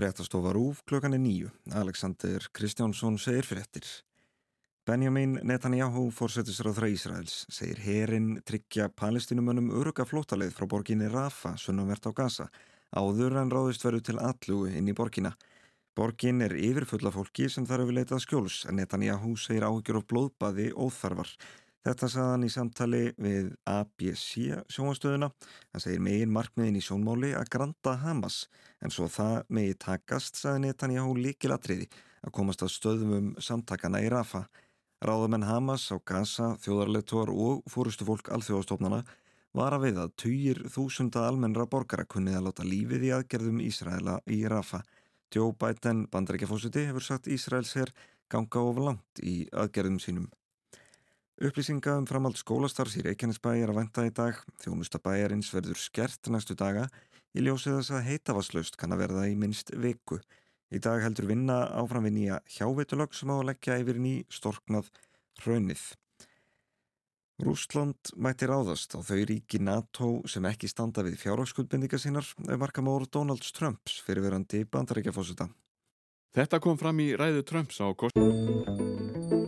fréttastofa Rúf klukkan er nýju. Alexander Kristjánsson segir fréttir. Benjamin Netanyahu, fórsetisráðra Ísraels, segir herin tryggja palestinumönnum öruga flótaleið frá borginni Rafa, sunnumvert á Gaza, áður en ráðist veru til allugu inn í borgina. Borgin er yfirfulla fólki sem þarf að leitað skjóls, en Netanyahu segir áhyggjur of blóðbaði óþarfar. Þetta saðan í samtali við ABC sjónastöðuna. Það segir megin markmiðin í sjónmáli að granta Hamas en svo það megi takast, saði Netanyahu líkilatriði að komast að stöðum um samtakana í Rafa. Ráðamenn Hamas á Gaza, þjóðarleituar og fórustu fólk alþjóðastofnana var að við að týjir þúsunda almennra borgara kunnið að láta lífið í aðgerðum Ísraela í Rafa. Joe Biden, bandarækjafósiti, hefur sagt Ísraels herr ganga of langt í aðgerðum sínum. Upplýsinga um framhald skólastarfs í Reykjanesbæ er að venda í dag. Þjónustabæjarins verður skert næstu daga. Í ljósið þess að heitavaslaust kann að verða í minst viku. Í dag heldur vinna áfram við nýja hjáveitulög sem á að leggja yfir ný storknað raunnið. Rúsland mætti ráðast á þau ríki NATO sem ekki standa við fjárhagskuldbindinga sínar ef marka mór Donald Trumps fyrirverandi bandaríkjafósuta. Þetta kom fram í ræðu Trumps á kost...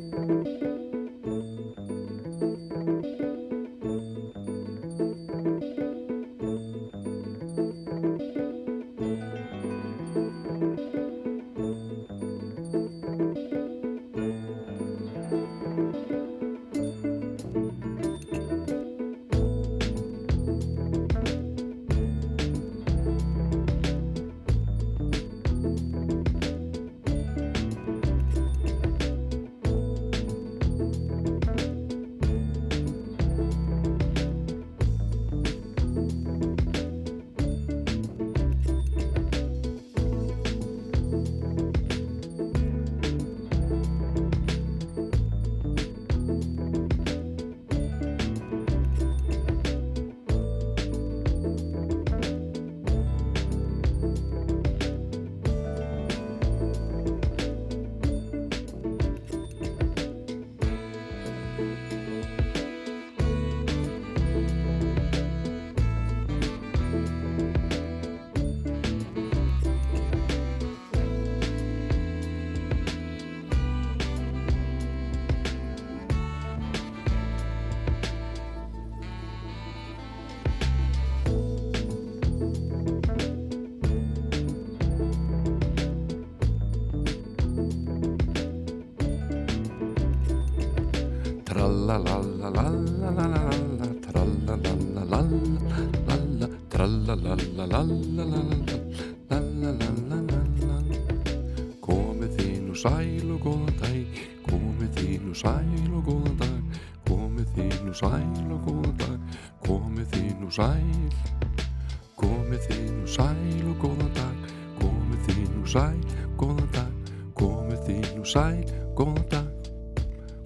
Komið þín og sæl og góðan dag. Komið þín og sæl, góðan dag. Komið þín og sæl, góðan dag.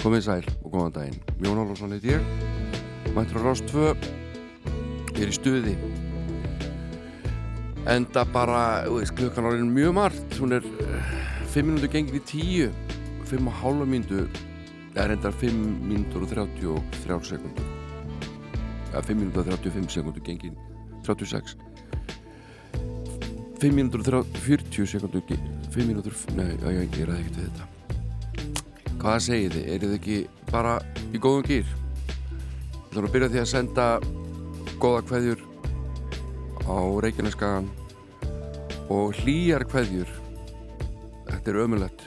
Komið sæl og góðan daginn. Jón Álvarsson heit ég. Mættur á Rást 2 Ég er í stuði. Enda bara, klukkan áriðin mjög margt. Hún er 5 minútur gengið í 10 5 og hálfa mínútu eða reyndar 5 mínútur og 33 sekundur eða 5 mínútur og 35 sekundur gengið 36 5 mínútur og 40 sekundur 5 mínútur, nei, ég er að ekki til þetta. Hvað segir þið, er þið ekki bara í góðum gýr ég ætla að byrja því að senda góða kveðjur á Reykjaneskagan og hlýjar kveðjur. Þetta er ömulegt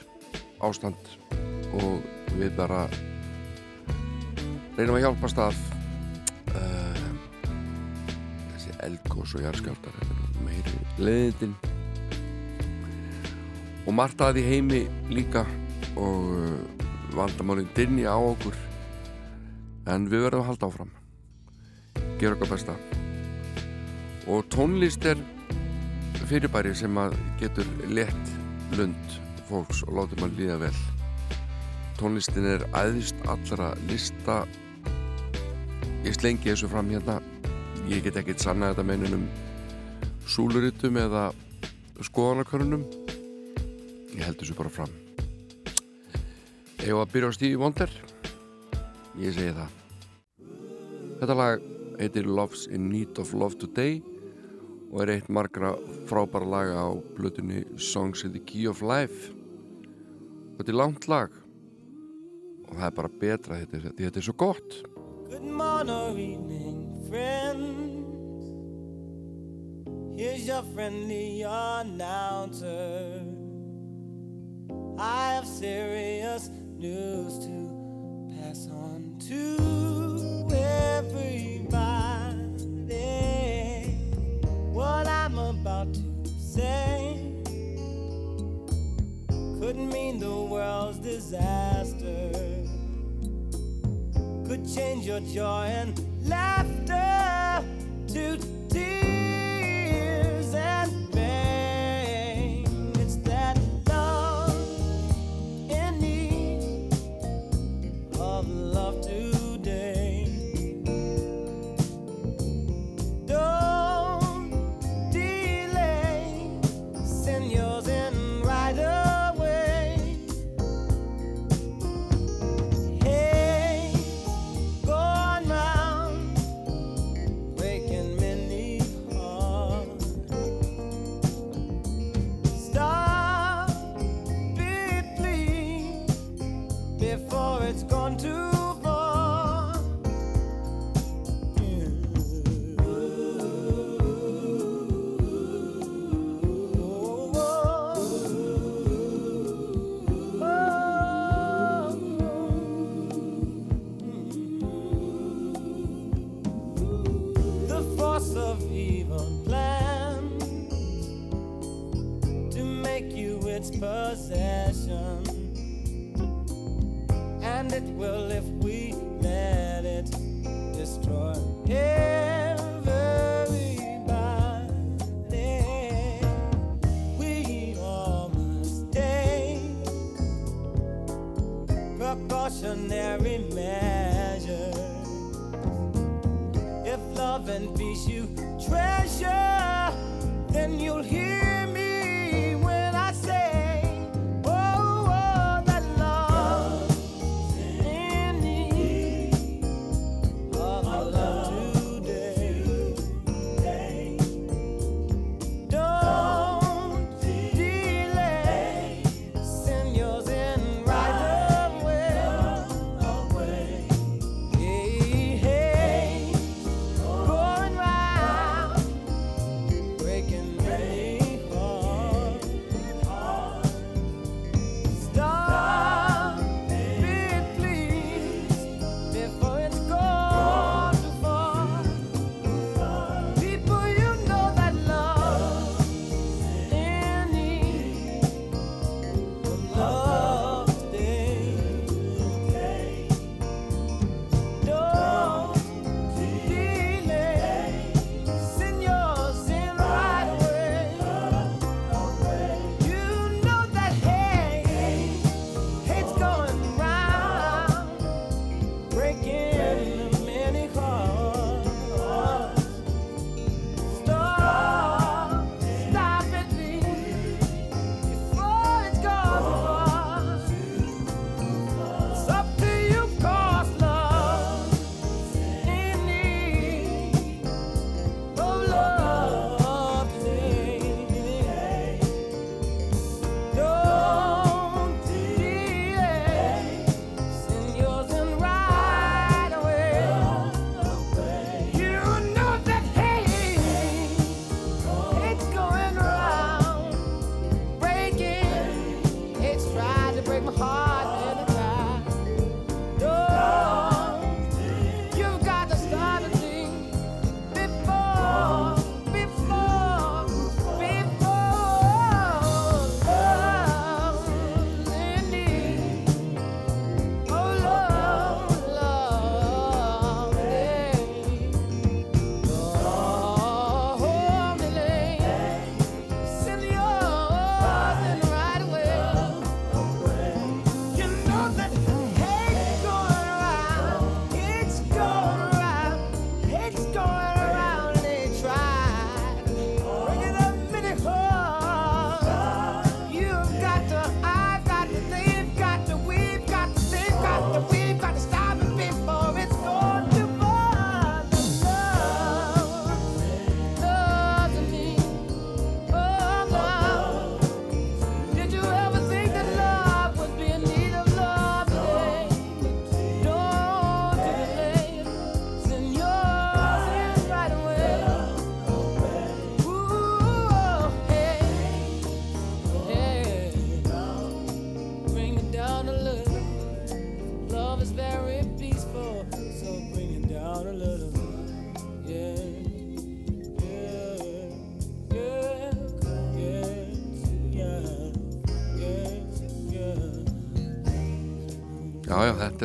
ástand og við bara reynum að hjálpa stað uh, þessi eldgós og jarðskjáltar meiri leðindin og margt að í heimi líka og uh, vandamálinn dinni á okkur. En við verðum að halda áfram. Gera okkar besta. Og tónlist er fyrirbæri sem að getur lett lund fólks og látum að líða vel. Tónlistin er aðvist allra lista. Ég slengi þessu fram hérna ég get ekkert sanna þetta meininum súlurittum eða skoðanakörnum ég held þessu bara fram. Ég var að byrja á Stevie Wonder? Ég segi það. Þetta lag heitir Love's in Need of Love Today og er eitt margra frábæra laga á blötunni Songs in the Key of Life. Þetta er langt lag og það er bara betra þetta, þetta er svo gott. Good morning friend. Here's your friendly announcer. I have serious news to pass on to everybody. What I'm about to say could mean the world's disaster, could change your joy and laughter to tears and pain.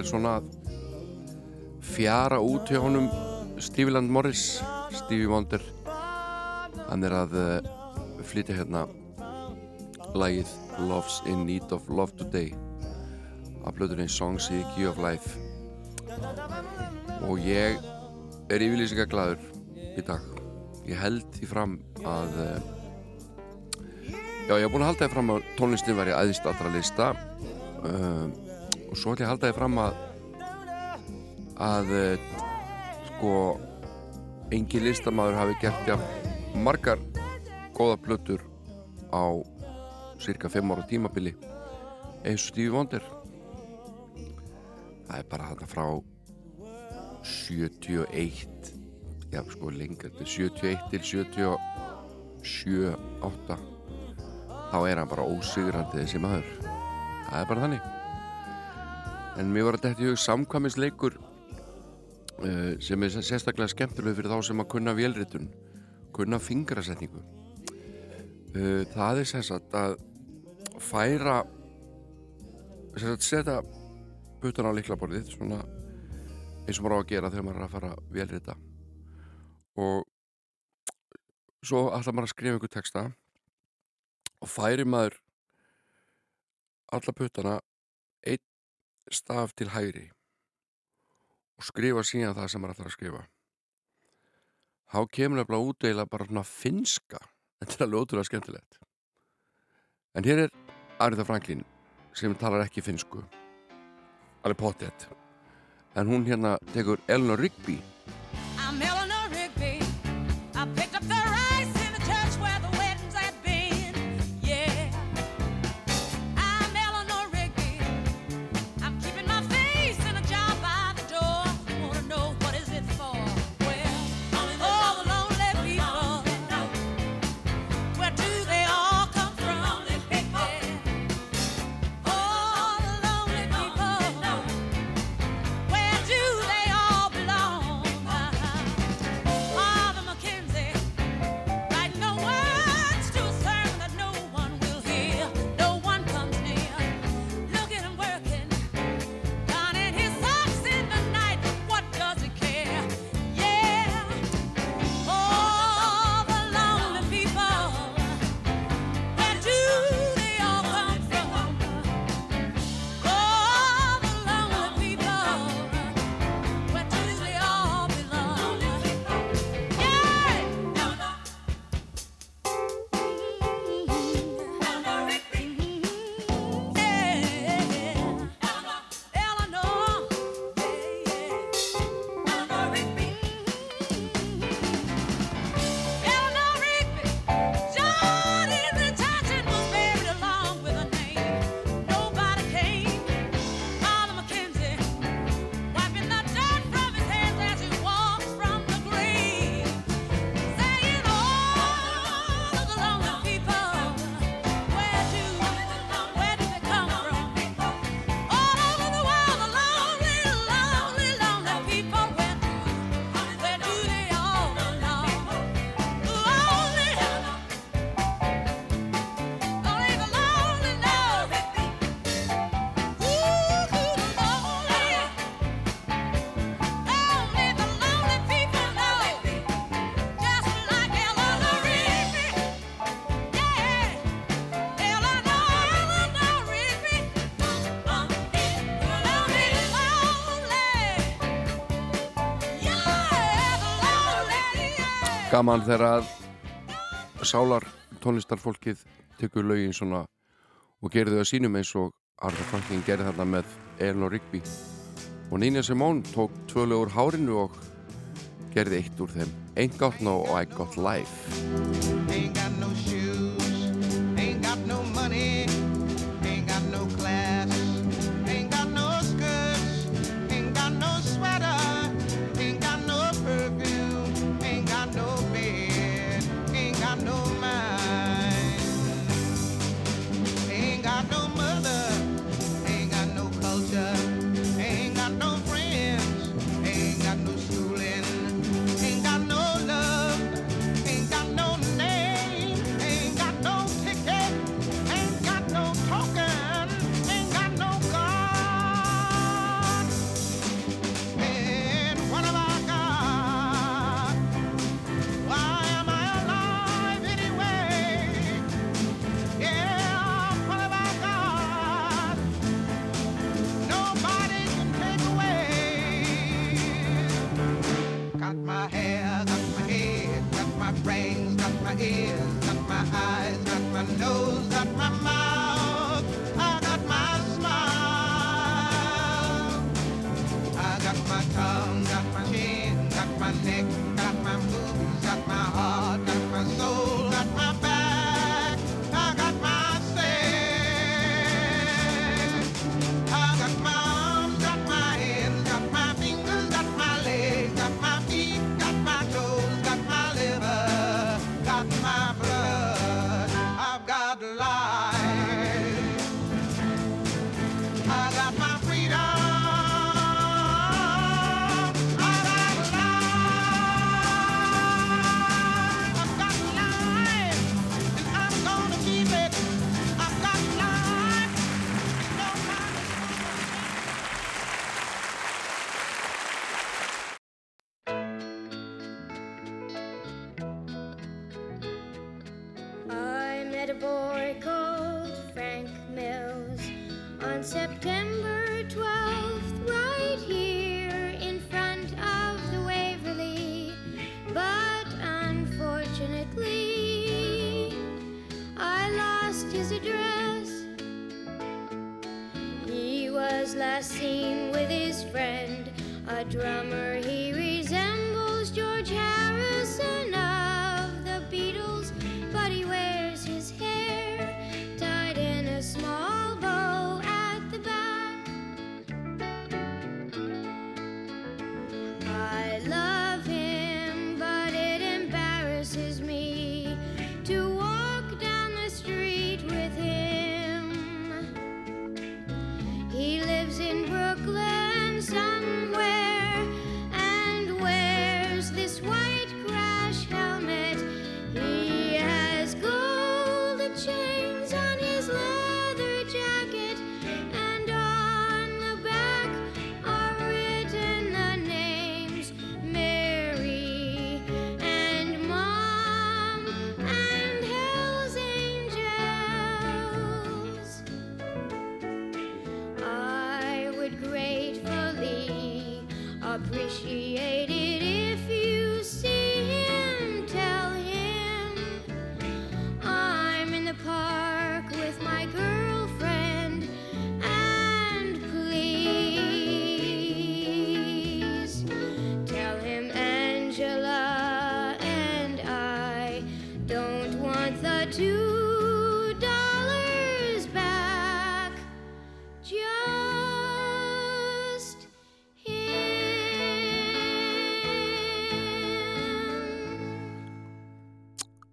Svona að fjara út hjá honum Stíviland Morris Stevie Wonder. Hann er að uh, flytja hérna lagið Love's in Need of Love Today. Af blöðurinn Songs in Key of Life. Og ég er yfirlýsingar gladur í dag. Ég held því fram að uh, já, ég hef búin að halda því fram að tónlistin væri aðeins allra lista. Uh, og svo ætlum ég að halda því fram að að sko engin listamæður hafi gert ja, margar góða blötur á cirka 5 ára tímabili eins og Stevie Wonder. Það er bara þetta frá 71 já sko lengur 71 til 77 8 þá er hann bara ósigrandi þessi maður. Það er bara þannig en mér var að þetta í hug samkvæmisleikur uh, sem er sérstaklega skemmtileg fyrir þá sem að kunna vélritun kunna fingrasetningu. Uh, það er sérstaklega að færa sérstaklega setja putan á liklaborðið svona eins og maður á að gera þegar maður er að fara að vélrita. Og svo ætla maður að skrifa einhver texta og færi maður alla putana einn staf til hægri og skrifa síðan það sem maður ætlar að skrifa. Þá kemur nefnilega útdeila bara svona finska þetta er ótrúlega skemmtilegt. En hér er Arita Franklin sem talar ekki finsku alveg pottet. En hún hérna tekur Eleanor Rigby. I'm Eleanor gaman þegar að sálar tónlistarfólkið tekur lögin svona og gerir þau að sínum eins og Arthur Franklin gerir þarna með Eleanor Rigby. Og Nina Simone tók tvö lögur hárinu og gerði eitt úr þeim Ain't Got No og I Got Life I've got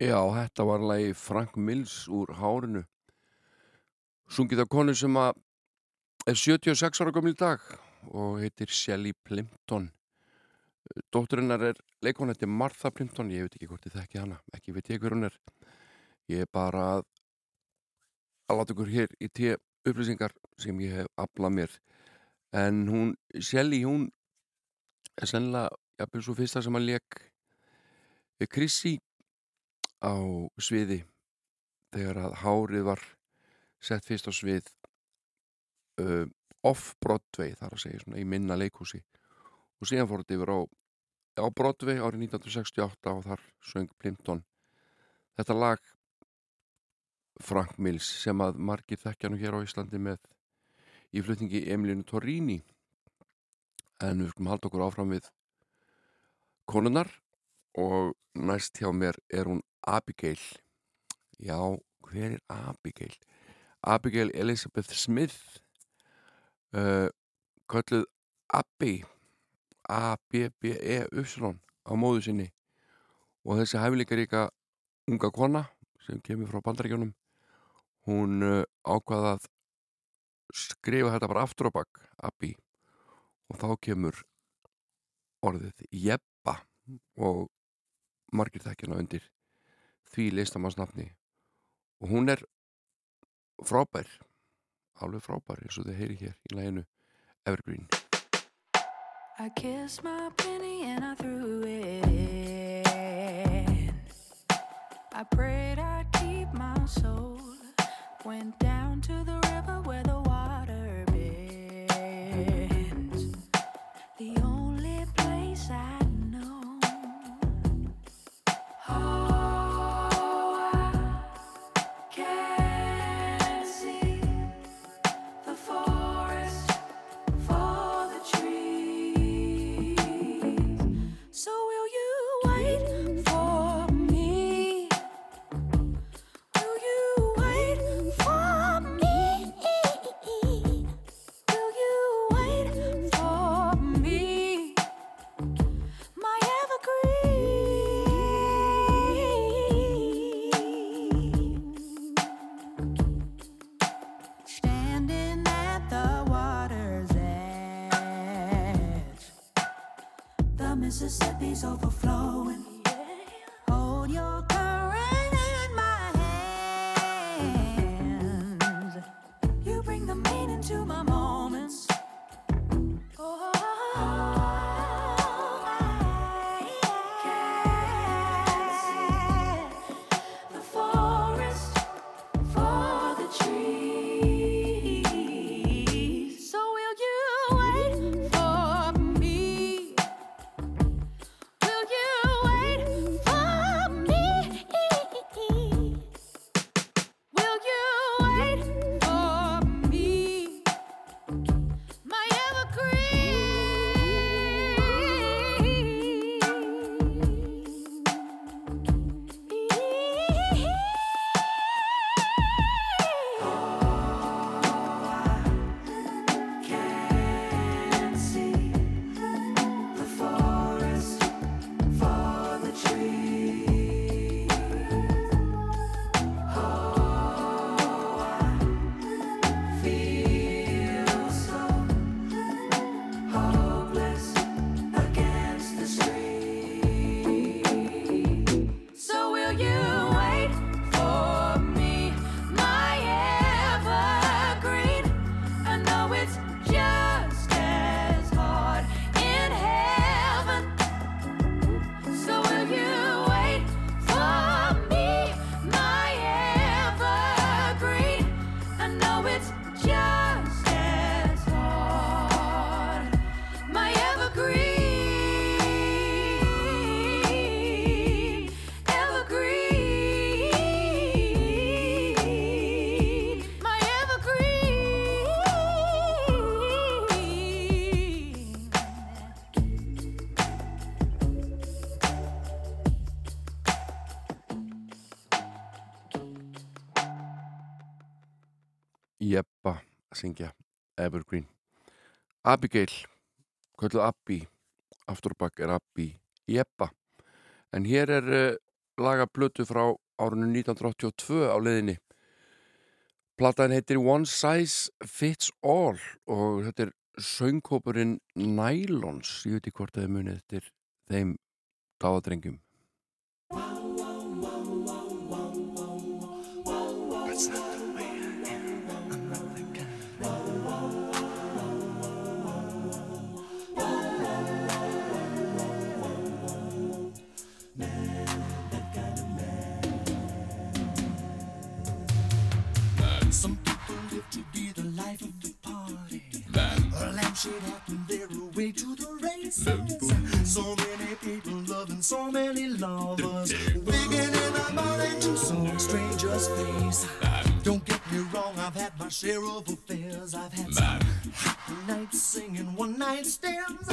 Já, þetta var lagi Frank Mills úr Hárinu. Sungið af konu sem að er 76 ára gömul í dag og heitir Shelley Plimpton. Dótturinnar er leikonætti Martha Plimpton, ég veit ekki hvort ég þekki hana ekki veit ég hver hún er. Ég er bara að að láta ykkur hér í tíu upplýsingar sem ég hef aflað mér. En hún, Shelley, hún er sennilega jafnvel svo fyrsta sem að leik Chrissy á sviði þegar að hárið var sett fyrst á svið uh, off-Broadway þar að segja svona í minna leikhúsi. Og síðan fór þetta yfir á, á Broadway árið 1968 og þar söng Plimpton. Þetta lag Frank Mills sem að margir þekkja nú hér á Íslandi með í flutningi Emilinu Torrini. En við skulum halda okkur áfram við konunar og næst hjá mér er hún Abigail. Já, hver er Abigail? Abigail Elizabeth Smith uh, kölluð Abby A-B-B-E-Y á móðu sinni. Og þessi hæfileikaríka unga kona sem kemur frá bandaríkjónum hún uh, ákvaða að skrifa þetta bara aftur á bakk Abby og þá kemur orðið Jeppa og margir þekkjana undir því listamannsnafni og hún er frábær alveg frábær eins og þið heyri hér í læginu Evergreen I kissed my penny and I threw it in. I prayed I'd keep my soul. Went down to the is over Evergreen. Abigail kölluð Abbi aftur og bakk er Abbi Jeppa en hér er uh, laga plötu frá árinu 1982 á leiðinni. Platan heitir One Size Fits All og þetta er söngkópurinn Nylons. Ég veit ekki hvort það er munið eftir þeim dáðadrengjum Lampshade acting their way to the races. So many people loving so many lovers. Wigging in the body to some stranger's face. Don't get me wrong, I've had my share of affairs. I've had some happy nights singing one night stands.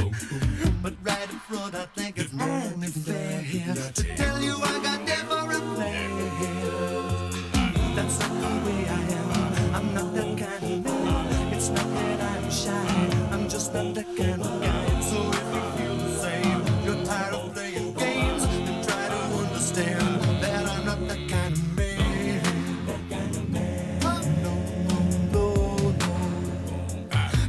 But right in front, I think it's only fair here to tell you I got plans. That's not the way I am. I'm not that kind of man. It's not that I'm shy. That kind of guy. So if you feel the same, you're tired of playing games, then try to understand that I'm not that kind of man. Oh, no, no, no.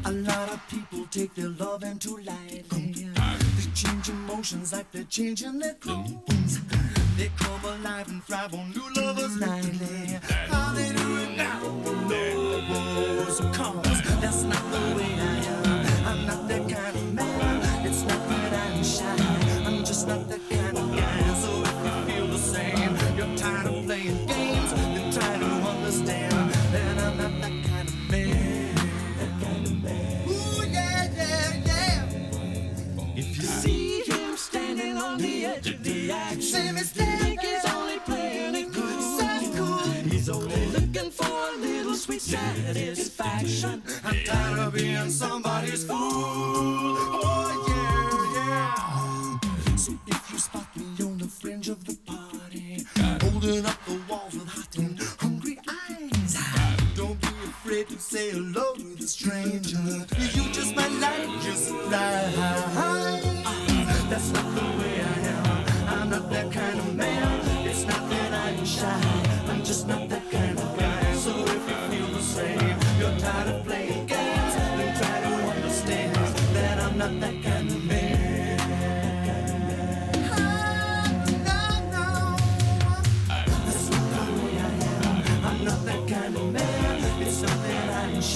A lot of people take their loving too lightly. They change emotions like they're changing their clothes. They come alive and thrive on new lovers nightly. How they do it now? Knows cause that's not the way I am. I'm not that kind of man. It's not that I'm shy. I'm just not that kind of guy. So if you feel the same, you're tired of playing games, then try to understand that I'm not that kind of man. Ooh, yeah, yeah, yeah. If you see him standing on the edge of the action, think he's only playing it cool. He's only looking for sweet satisfaction. I'm tired of being somebody's fool. Oh yeah, yeah. So if you spot me on the fringe of the party, holding up the walls with hot and hungry eyes, don't be afraid to say hello to the stranger. You just might like your surprise. That's not the way I am. I'm not that kind of man. It's not that I'm shy. I'm just not that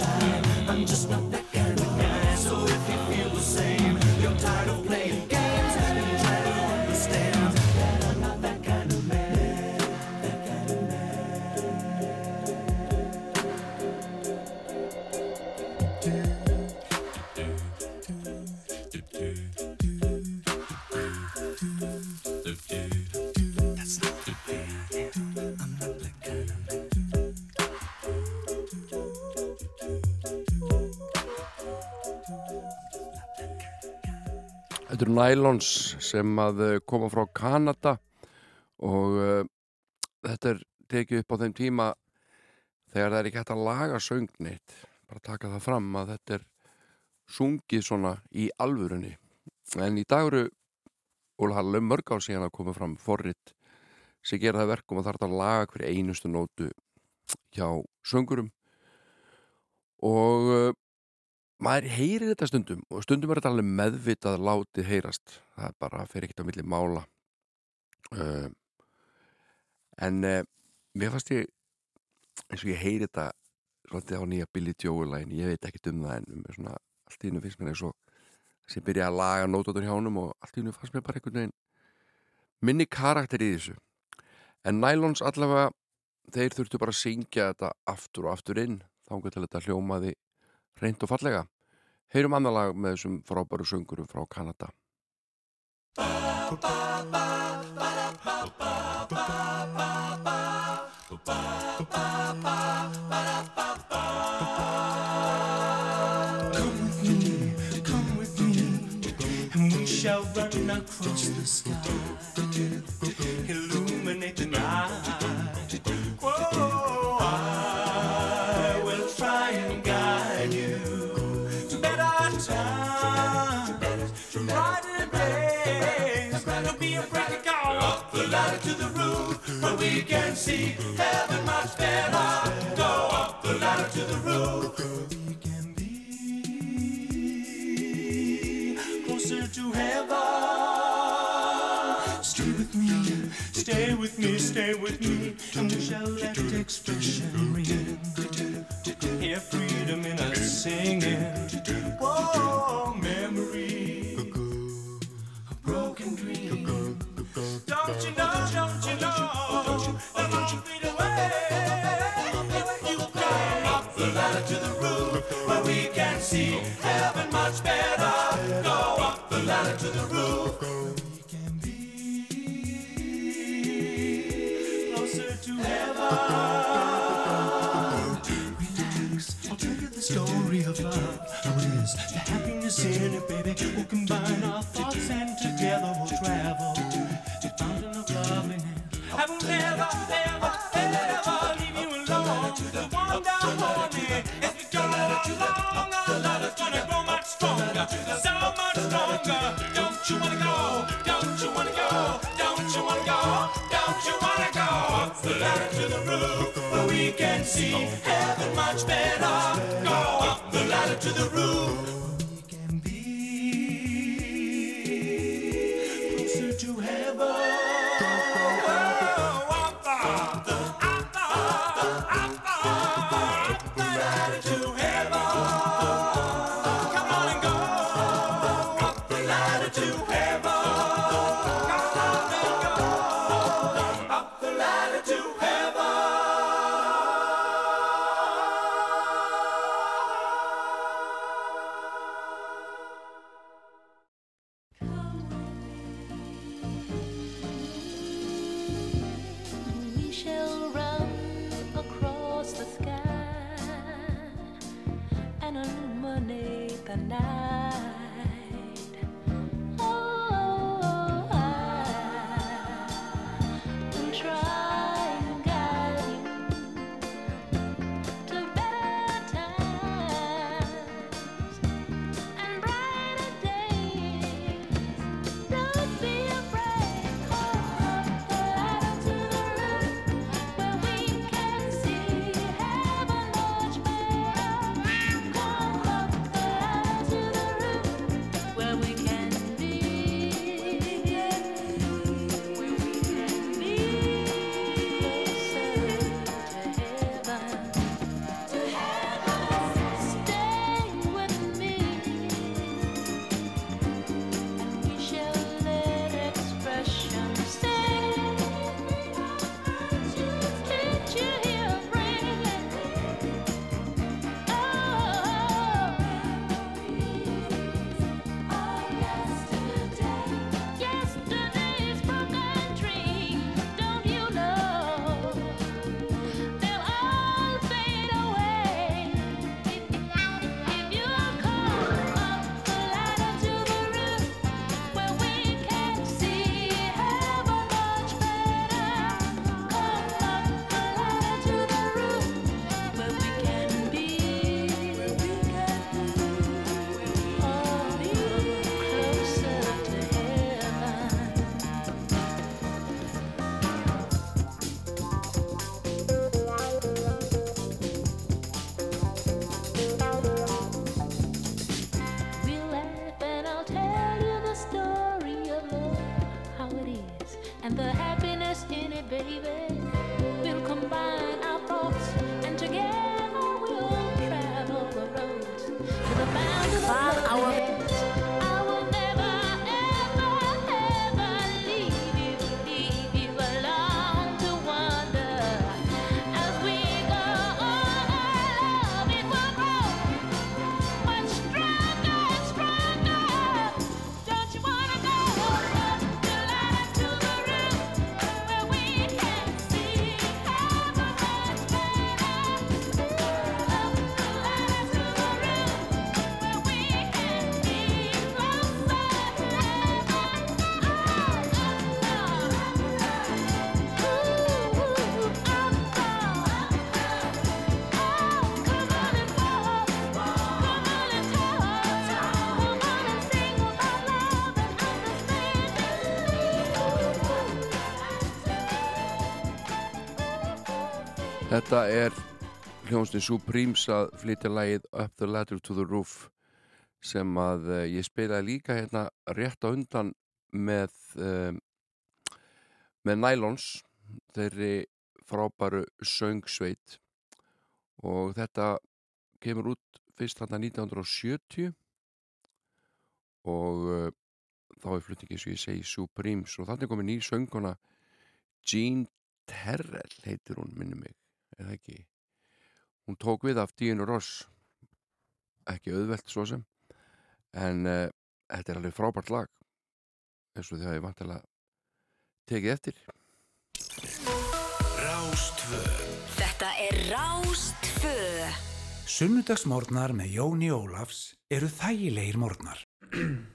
side. I'm just not. Nylons sem að eh, koma frá Kanada og uh, þetta er tekið upp á þeim tíma þegar það er ekki hægt að laga söngneitt bara taka það fram að þetta er sungið svona í alvörunni. En í dag eru og það er mörg ár síðan að koma fram forrit sem gera það verkum að það er að laga hver einustu nótu hjá söngurum. Og uh, maður heyrir þetta stundum og stundum er þetta alveg meðvitað látið heyrast. Það er bara fyrir ekkert á milli mála. Uh, en uh, mér fannst ég eins og ég heyri þetta svolítið á nýja Billy Joel-lægin ég veit ekkert um það en svona, allt í hennu finnst mér eins og sem byrja að laga nótótur hjá honum og allt í hennu fannst mér bara einhvern veginn minni karakter í þessu. En Nylons allavega þeir þurftu bara að syngja þetta aftur og aftur inn þá til þetta hljómaði reynd og fallega heyrum annar lag með þessum frábæru söngurum frá Kanada shall run across the sky, illuminate the night. Whoa, can see heaven much better. Go up the ladder to the roof. We can be closer to heaven. Stay with me, stay with me, stay with me, and we shall let expression ring. Hear freedom in us singing. Is, the happiness in it, baby. We'll combine our thoughts and together we'll travel. To fountain of loveliness. I will never, ever, ever leave you alone. The one down on me as we go along. Our love is gonna grow much stronger, so much stronger. Don't you wanna go? Don't you wanna go? Don't you wanna go? Don't you wanna go? The ladder to the roof where we can see heaven much better. Go up the ladder to the roof. Þetta er hljónstin Supremes að flytja lagið Up the Ladder to the Roof sem að uh, ég spilaði líka hérna rétt á undan með um, með Nylons þeirri frábæru söngsveit. Og þetta kemur út fyrst þarna 1970 og uh, þá er flutningi eins og ég segi Supremes. Og þannig komið ný sönguna Jean Terrell heitir hún minni mig eða ekki? Hún tók við af Díunu Ross ekki auðvelt svo sem. En uh, þetta er alveg frábært lag. Eins og því að ég vantilega tekið eftir. Rástvö Þetta er Rástfö. Sunnudagsmórnar með Jóni Ólafs eru þægilegir mórnar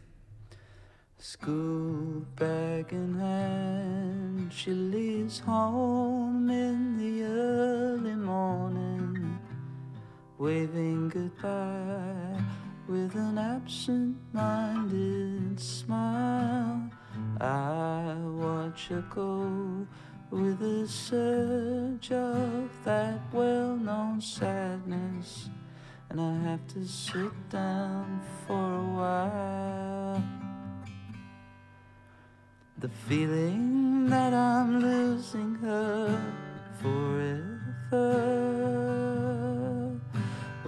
School bag in hand, she leaves home in the early morning, waving goodbye with an absent minded smile. I watch her go with a surge of that well known sadness, and I have to sit down for a while. The feeling that I'm losing her forever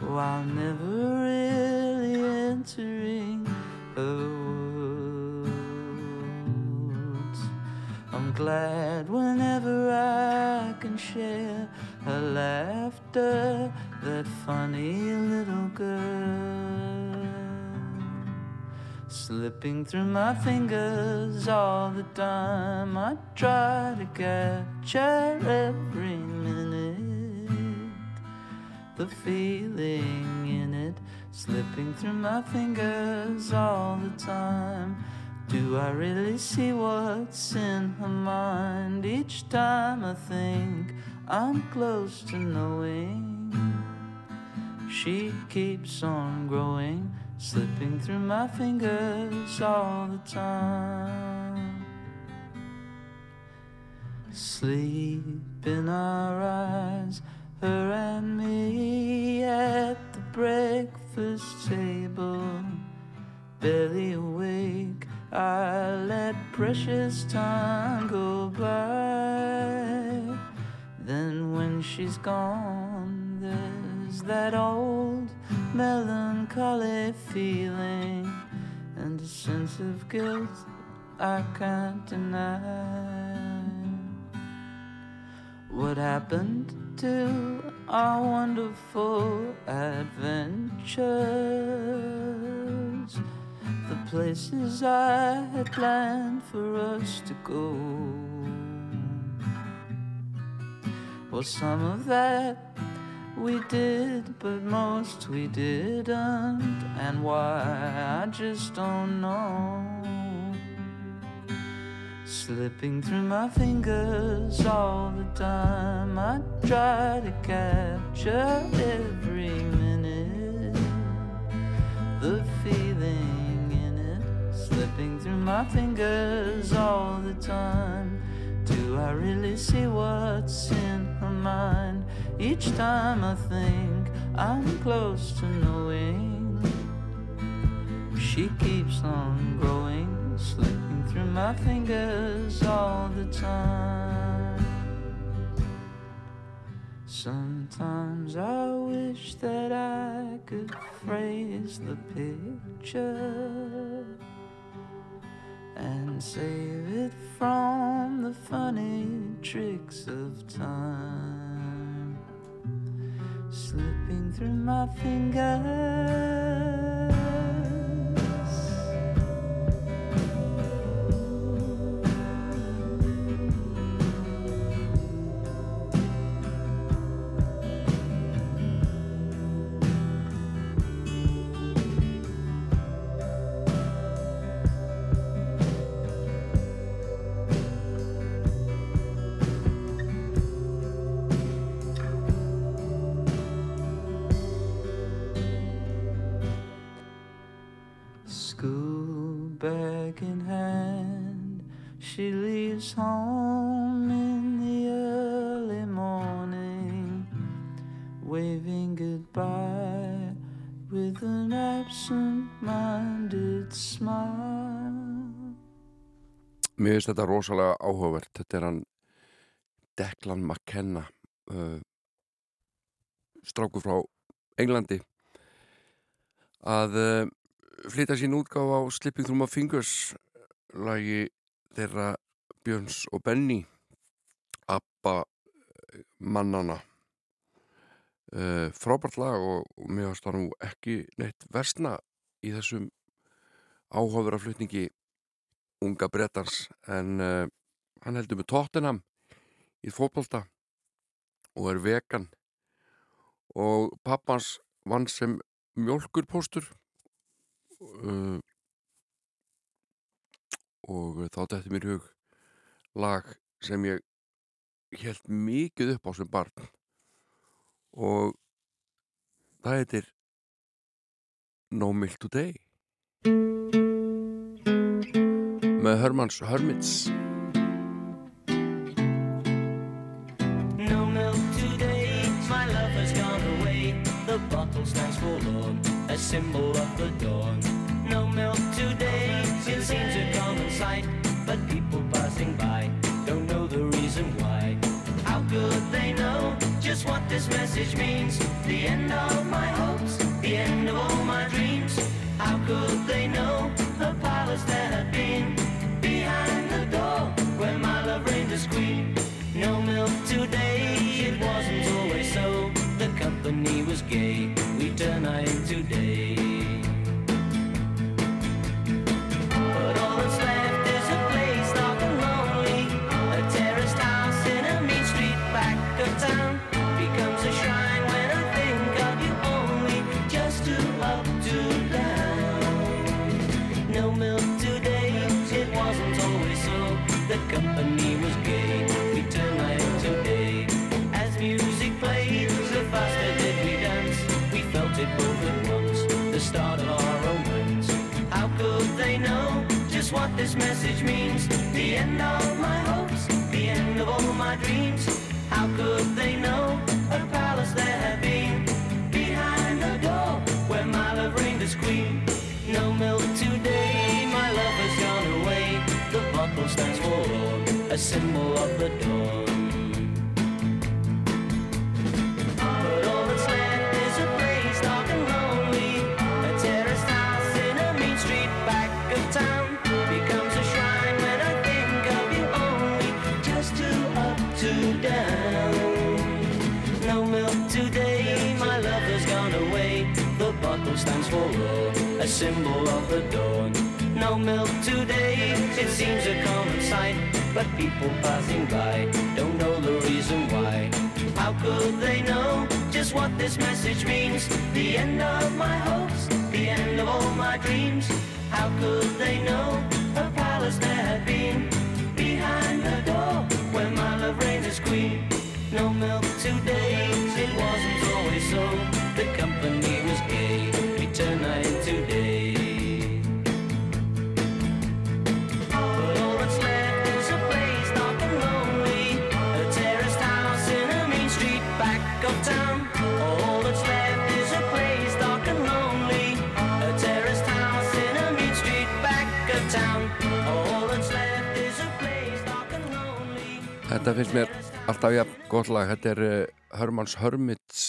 while never really entering her words. I'm glad whenever I can share her laughter, that funny little girl slipping through my fingers all the time. I try to capture every minute, the feeling in it, slipping through my fingers all the time. Do I really see what's in her mind each time I think I'm close to knowing? She keeps on growing, slipping through my fingers all the time. Sleep in our eyes, her and me at the breakfast table. Barely awake, I let precious time go by. Then when she's gone, there's that old melancholy feeling and a sense of guilt I can't deny. What happened to our wonderful adventures? The places I had planned for us to go. Well, some of that we did, but most we didn't. And why, I just don't know. Slipping through my fingers all the time. I try to capture every minute. The feeling in it, slipping through my fingers all the time. Do I really see what's in her mind? Each time I think I'm close to knowing, she keeps on growing, slipping through my fingers all the time. Sometimes I wish that I could phrase the picture and save it from the funny tricks of time slipping through my fingers. Home in the early morning, waving goodbye with an absent minded smile. Mér finnst þetta rosalega áhugavert. Þetta er hann Declan McKenna, uh, stráku frá Englandi, að uh, flytja sín útgáf á Slipping Through My Fingers lagi þeirra Björns og Benny Abba eh, mannana uh, frábært lag og, og mér varst það nú ekki neitt versna í þessum áhugavera flutningi unga brettars en uh, hann heldur með Tottenham í fótbolta og er vegan. Og pappans vann sem mjölkurpóstur uh, og þá dætti mér hug lag sem ég held mikið upp á sem barn og það heitir No Milk Today með Hermans Hermits No milk today, my love has gone away. The bottle stands forlorn, a symbol of the dawn. No milk today, it seems a common sight, just what this message means? The end of my hopes, the end of all my dreams. How could they know the palace there had been behind the door where my love reigned as queen? No milk today, it wasn't always so. The company was gay, we turn night into day. What this message means? The end of my hopes, the end of all my dreams. How could they know a palace there had been behind the door where my love reigned as queen? No milk today, my love has gone away. The bottle stands forlorn, a symbol of the dawn. Symbol of the dawn. No milk today, it seems a common sight. But people passing by don't know the reason why. How could they know just what this message means? The end of my hopes, the end of all my dreams. How could they know a palace there had been behind the door where my love reigned as queen? No milk today, it wasn't always so. The company was gay, Þetta finnst mér alltaf jafn gott lag. Þetta er uh, Hermanns Hermits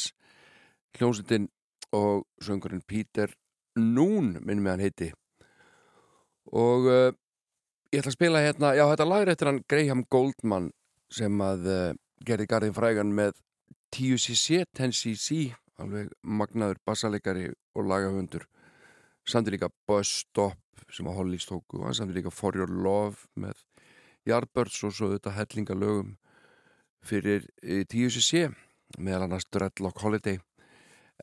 hljómsveitin og söngurinn Peter Noon, minnum ég hann heiti. Og uh, ég ætla að spila hérna, já þetta lag er eftir hann Graham Goldman sem að uh, gerði garðin frægan með 10cc, 10cc, alveg magnaður bassalegari og lagahundur. Samt líka Buzz Stop sem að Holly stóku og samt líka For Your Love með Yardbirds og svo þetta hellinga lögum fyrir 10cc meðal annars Dreadlock Holiday.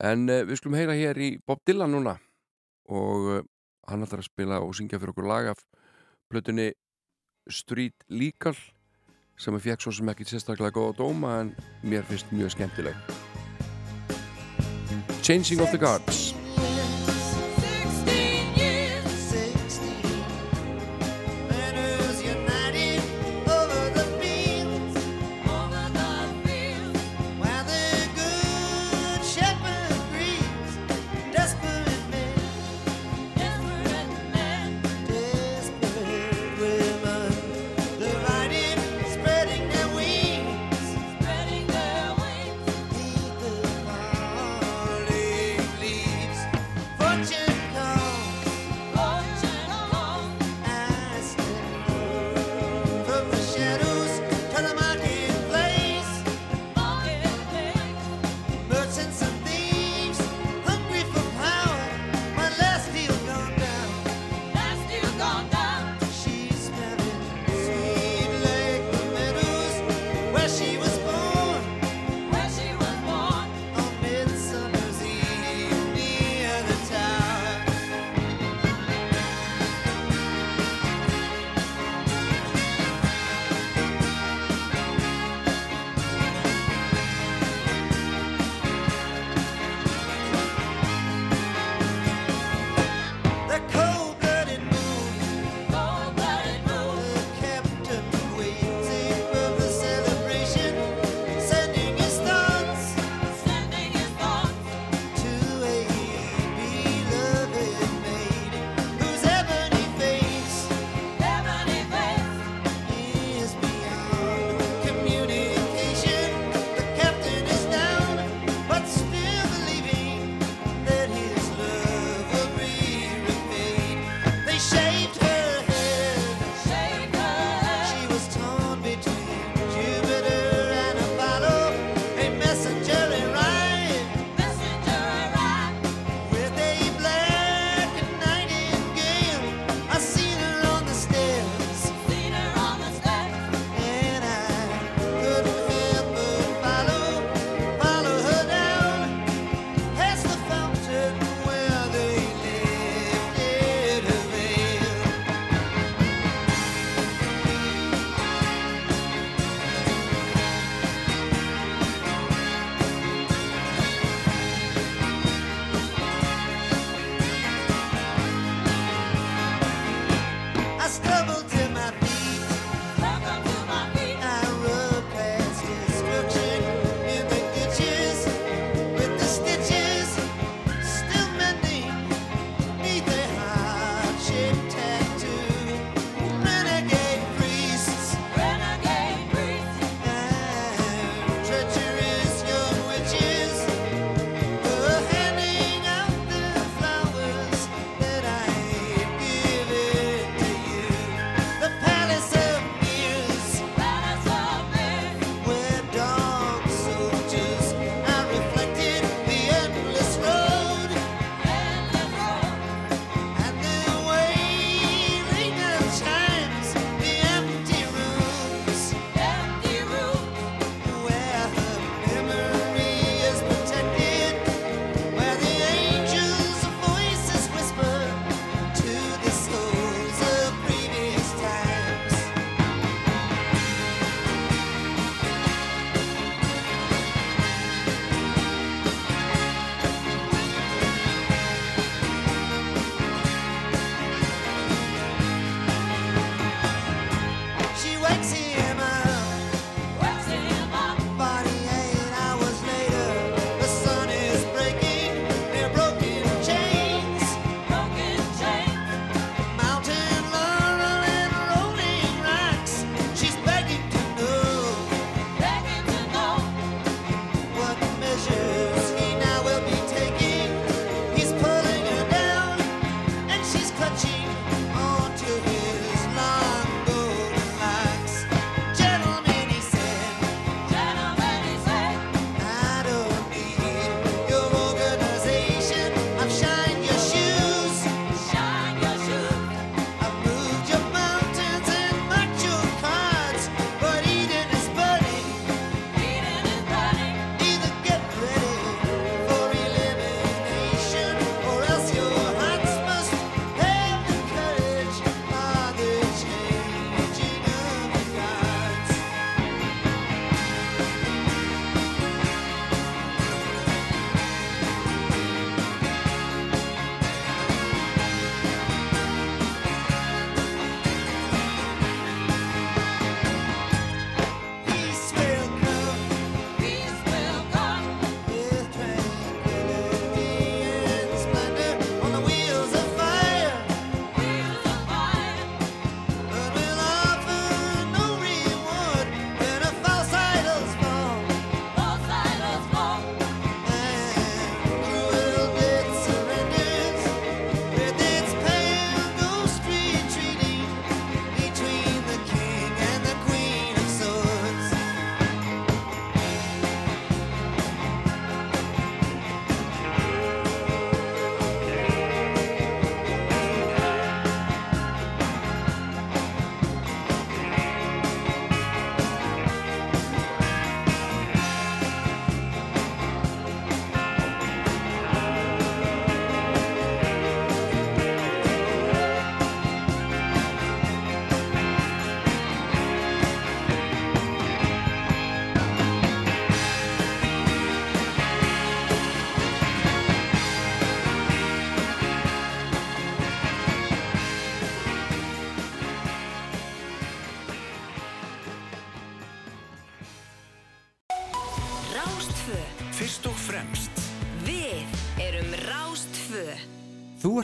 En uh, við skulum heyra hér í Bob Dylan núna og uh, hann ætlar að spila og syngja fyrir okkur lag af plötunni Street Legal sem að fekk svo sem ekki sérstaklega góða dóma en mér finnst mjög skemmtileg. Changing of the Guards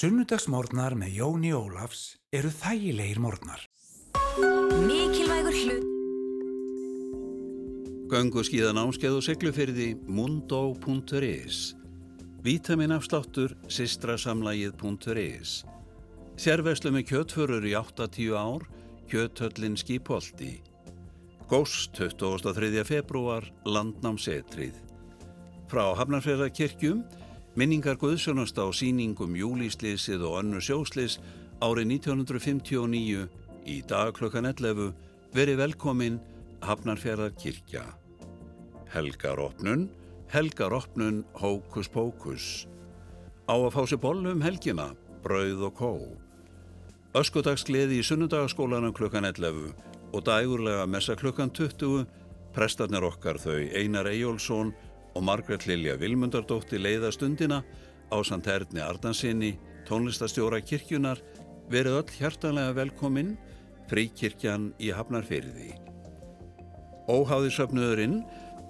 Sunnudagsmórnar með Jóni Ólafs eru þægilegir mórnar. Mikilvægur hlut. Gangu skíðan áskeðu seglufyrði mundo.is Vítaminafsláttur sistrasamlægið.is Þjárverslu með kjötfurur í 8-10 ár, kjöthöllin skipolti. Góst 23. februar, landnámsetrið. Frá Hafnarfjörðarkirkjum Minningar Guðsjónasta á síningum júlísliðsið og annu sjósliðs árið 1959 í dagklokkan 11 veri velkomin Hafnarfjara kirkja. Helgaropnun, helgaropnun hókus pókus. Á að fá sér bollum helgina, brauð og kó. Öskudagsgleði í sunnudagaskólanum klukkan 11 og dagurlega messa klukkan 20 prestarnir okkar þau Einar Ejjólfsson og Margret Lilja Vilmundardóttir leiða stundina á samt Erni Ardansinni, tónlistastjóra kirkjunar, verið öll hjartanlega velkominn, fríkirkjan í Hafnarfyrði. Óháðisöfnuðurinn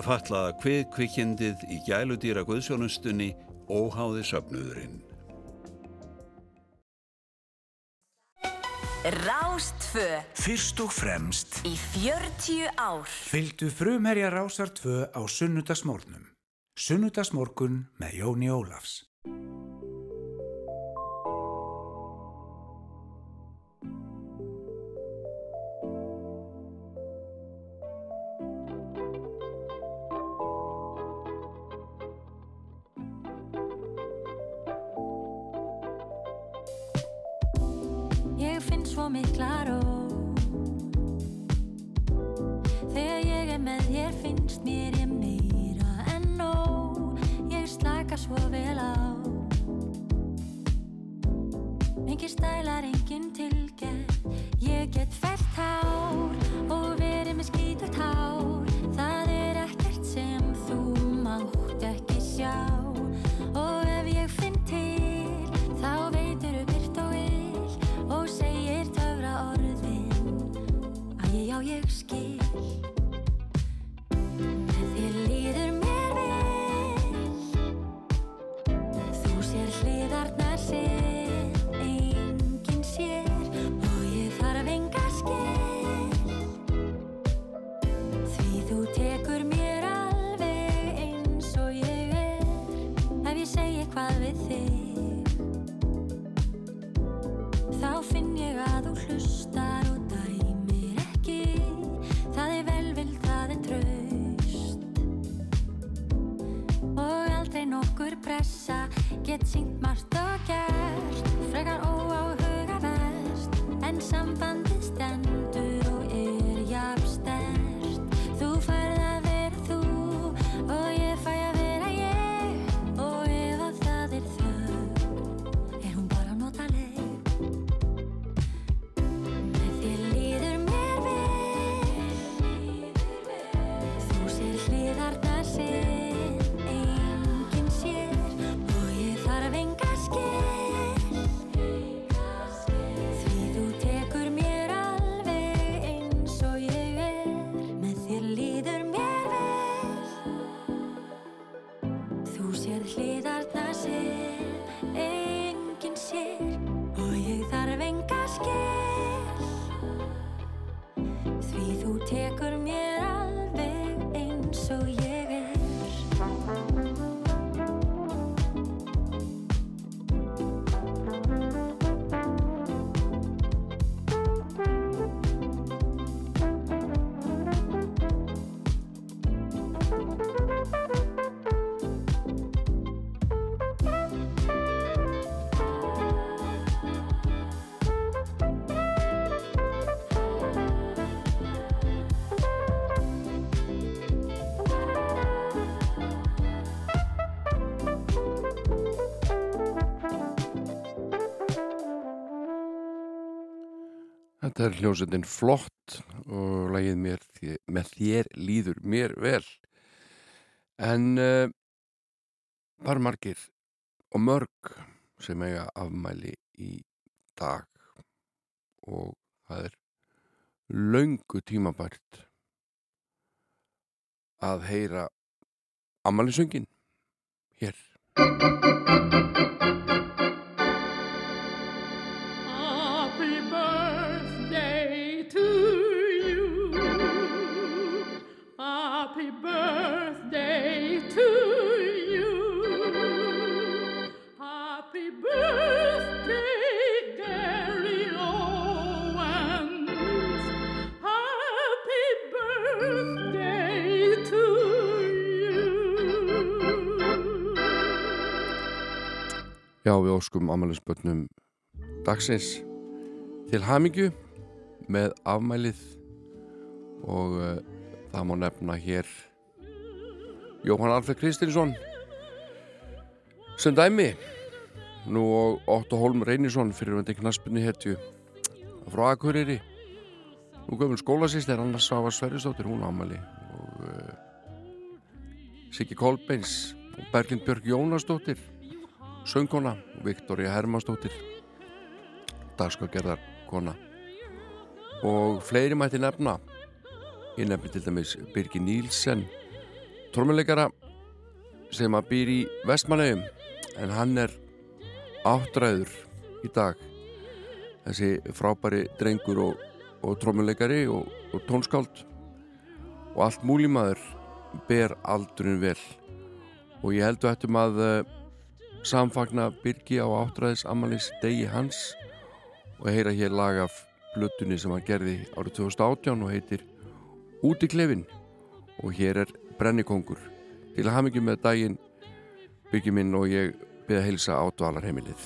fatlaða kvið kvikindið í gæludýra guðsjónustunni Óháðisöfnuðurinn. Rástfö Fyrst og fremst í 40 ár. fylgdu frumherja Rásar 2 á sunnudagsmórnum. Sunnudagsmorgun með Jóni Ólafs. Ég finn svo mikla ró Þegar ég er með þér finnst mér ég svo vel á. Engin stælar, engin tilgerð. Ég get fælt hár og verið með skítut hár Það er ekkert sem þú mátt ekki sjá. Og ef ég finn til þá veitur þú byrt og vil og segir töfra orðin að ég já ég skil Þetta er hljómsveitin flott og lagið mér, með þér líður mér vel. En uh, bara margir og mörg sem eiga afmæli í dag og það er löngu tímabært að heyra afmælisöngin hér. Happy birthday to you. Happy birthday, Gary Owens. Happy birthday to you. Já, við óskum afmælisbönnum dagsins til hamingju með afmælið og uh, það má nefna hér Jóhann Alfred Kristinsson. Sem dæmi nú og Otto Holm Reynisson fyrirvændi knaspinni hetju frá Akureyri. Nú gömul skólasýstir annars Sava Sverrisdóttir hún ámali og uh, Siggi Kolbeins og Berglind Björk Jónasdóttir söngkona og Viktoria Hermansdóttir dagskagerðar kona og fleiri mætti nefna ég nefni til dæmis Birgir Nílsen tórmuleikara sem að býr í Vestmannegjum en hann er áttræður í dag. Þessi frábæri drengur og, og trómuleikari og, og tónskáld og allt múlimaður ber aldurinn vel. Og ég held að ættum að uh, samfagna Birgi á áttræðis Amalis degi hans og heyra hér lag af blötunni sem hann gerði árið 2018 og heitir Út í klefin og hér er Brennikongur til að hafa mikið með daginn Birgi minn og ég byrja að heilsa á dvalarheimilið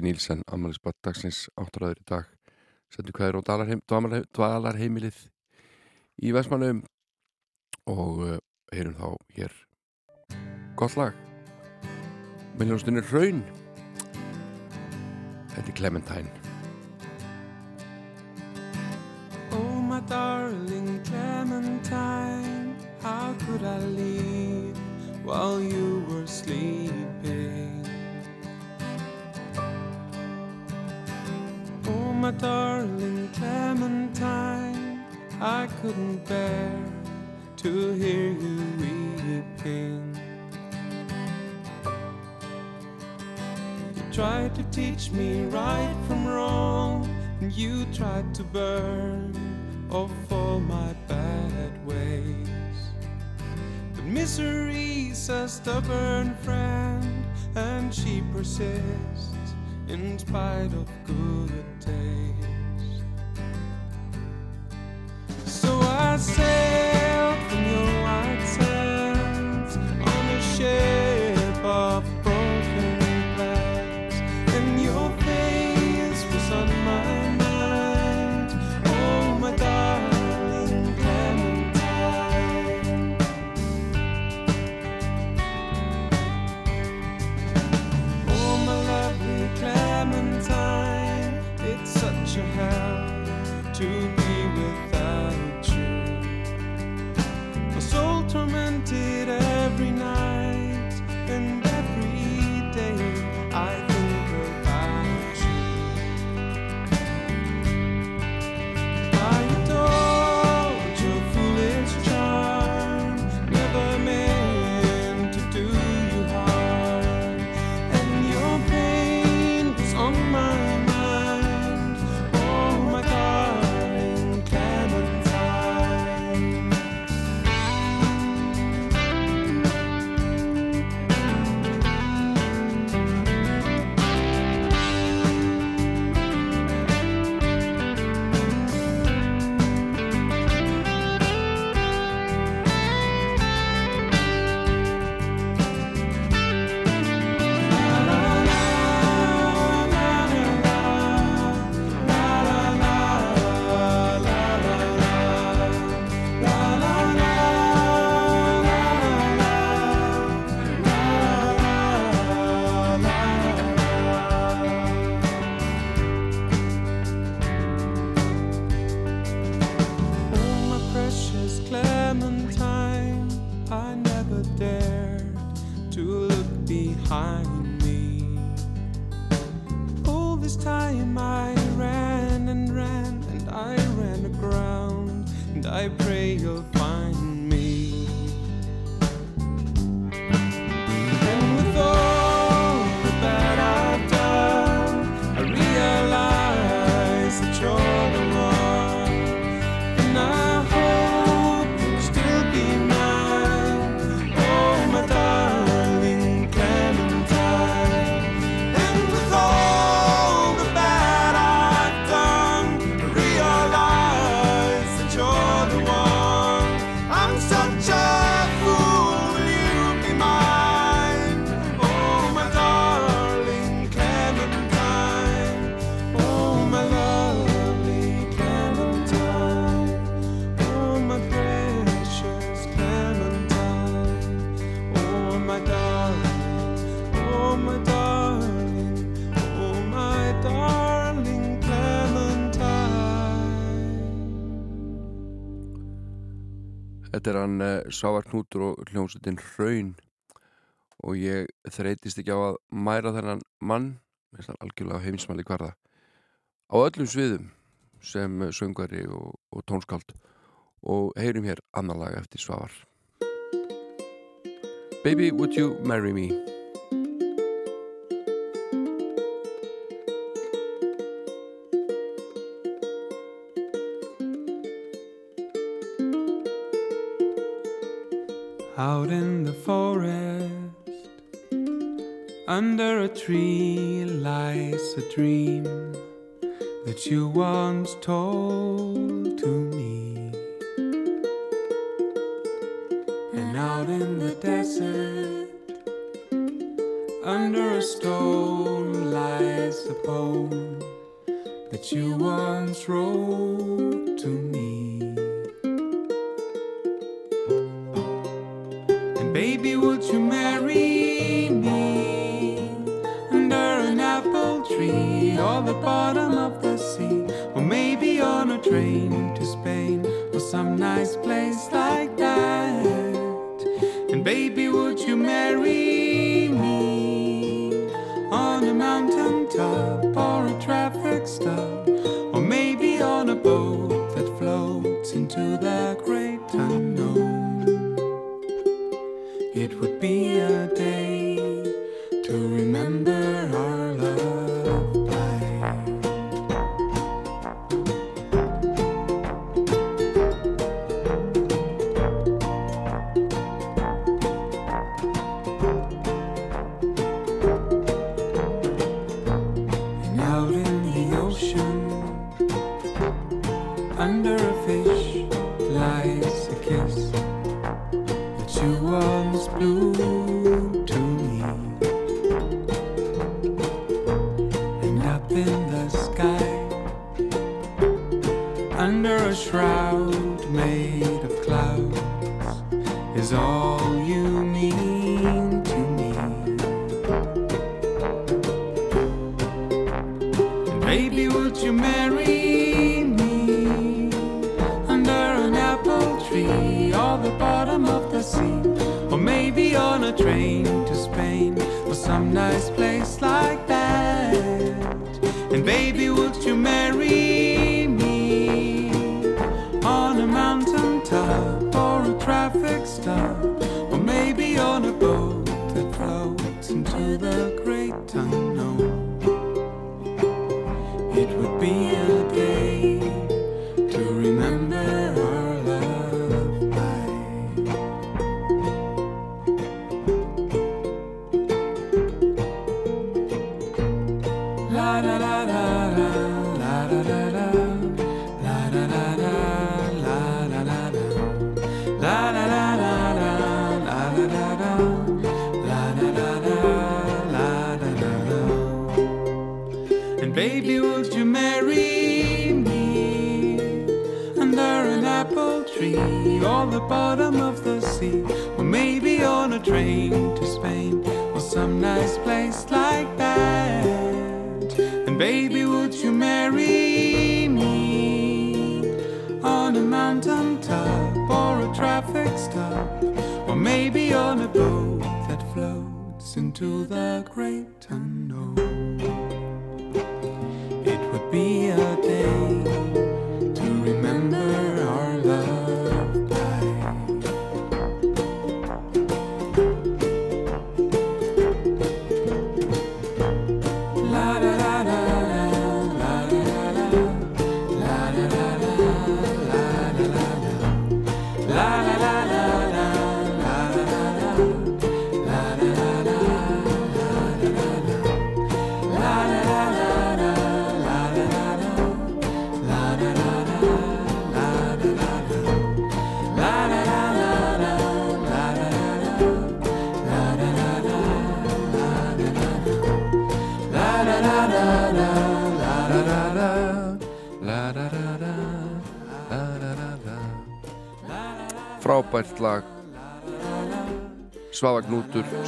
Birgir Nílsen, ammælisbatt dagsins áttræður í dag. Sendu hvaðir á dvalarheim, dvalarheim, dvalarheimilið í Vestmannum og uh, heyrum þá hér. Gott lag. Með hljóðstunni Raun Þetta er Clementine. Oh, my darling Clementine, how could I leave while you were sleeping? My darling Clementine, I couldn't bear to hear you weeping. You tried to teach me right from wrong, and you tried to burn off all my bad ways. But misery's a stubborn friend, and she persists in spite of good So I sailed Þetta er hann eh, Sávarknútur og hljómsveitin Hraun. Og ég þreytist ekki á að mæra þennan mann, mér finnst hann algjörlega heimsmæli hverða, á öllum sviðum sem söngari og, og tónskald og heyrum hér annar lag eftir Sávar Baby would you marry me? out in the forest. Under a tree lies a dream that you once told to me. And out in the desert, under a stone lies a poem that you once wrote to me. Baby, would you marry me? Under an apple tree or the bottom of the sea, or maybe on a train to Spain or some nice place like that. And baby, would you marry me? On a mountain top or a traffic stop, or maybe on a boat that floats into the it would be a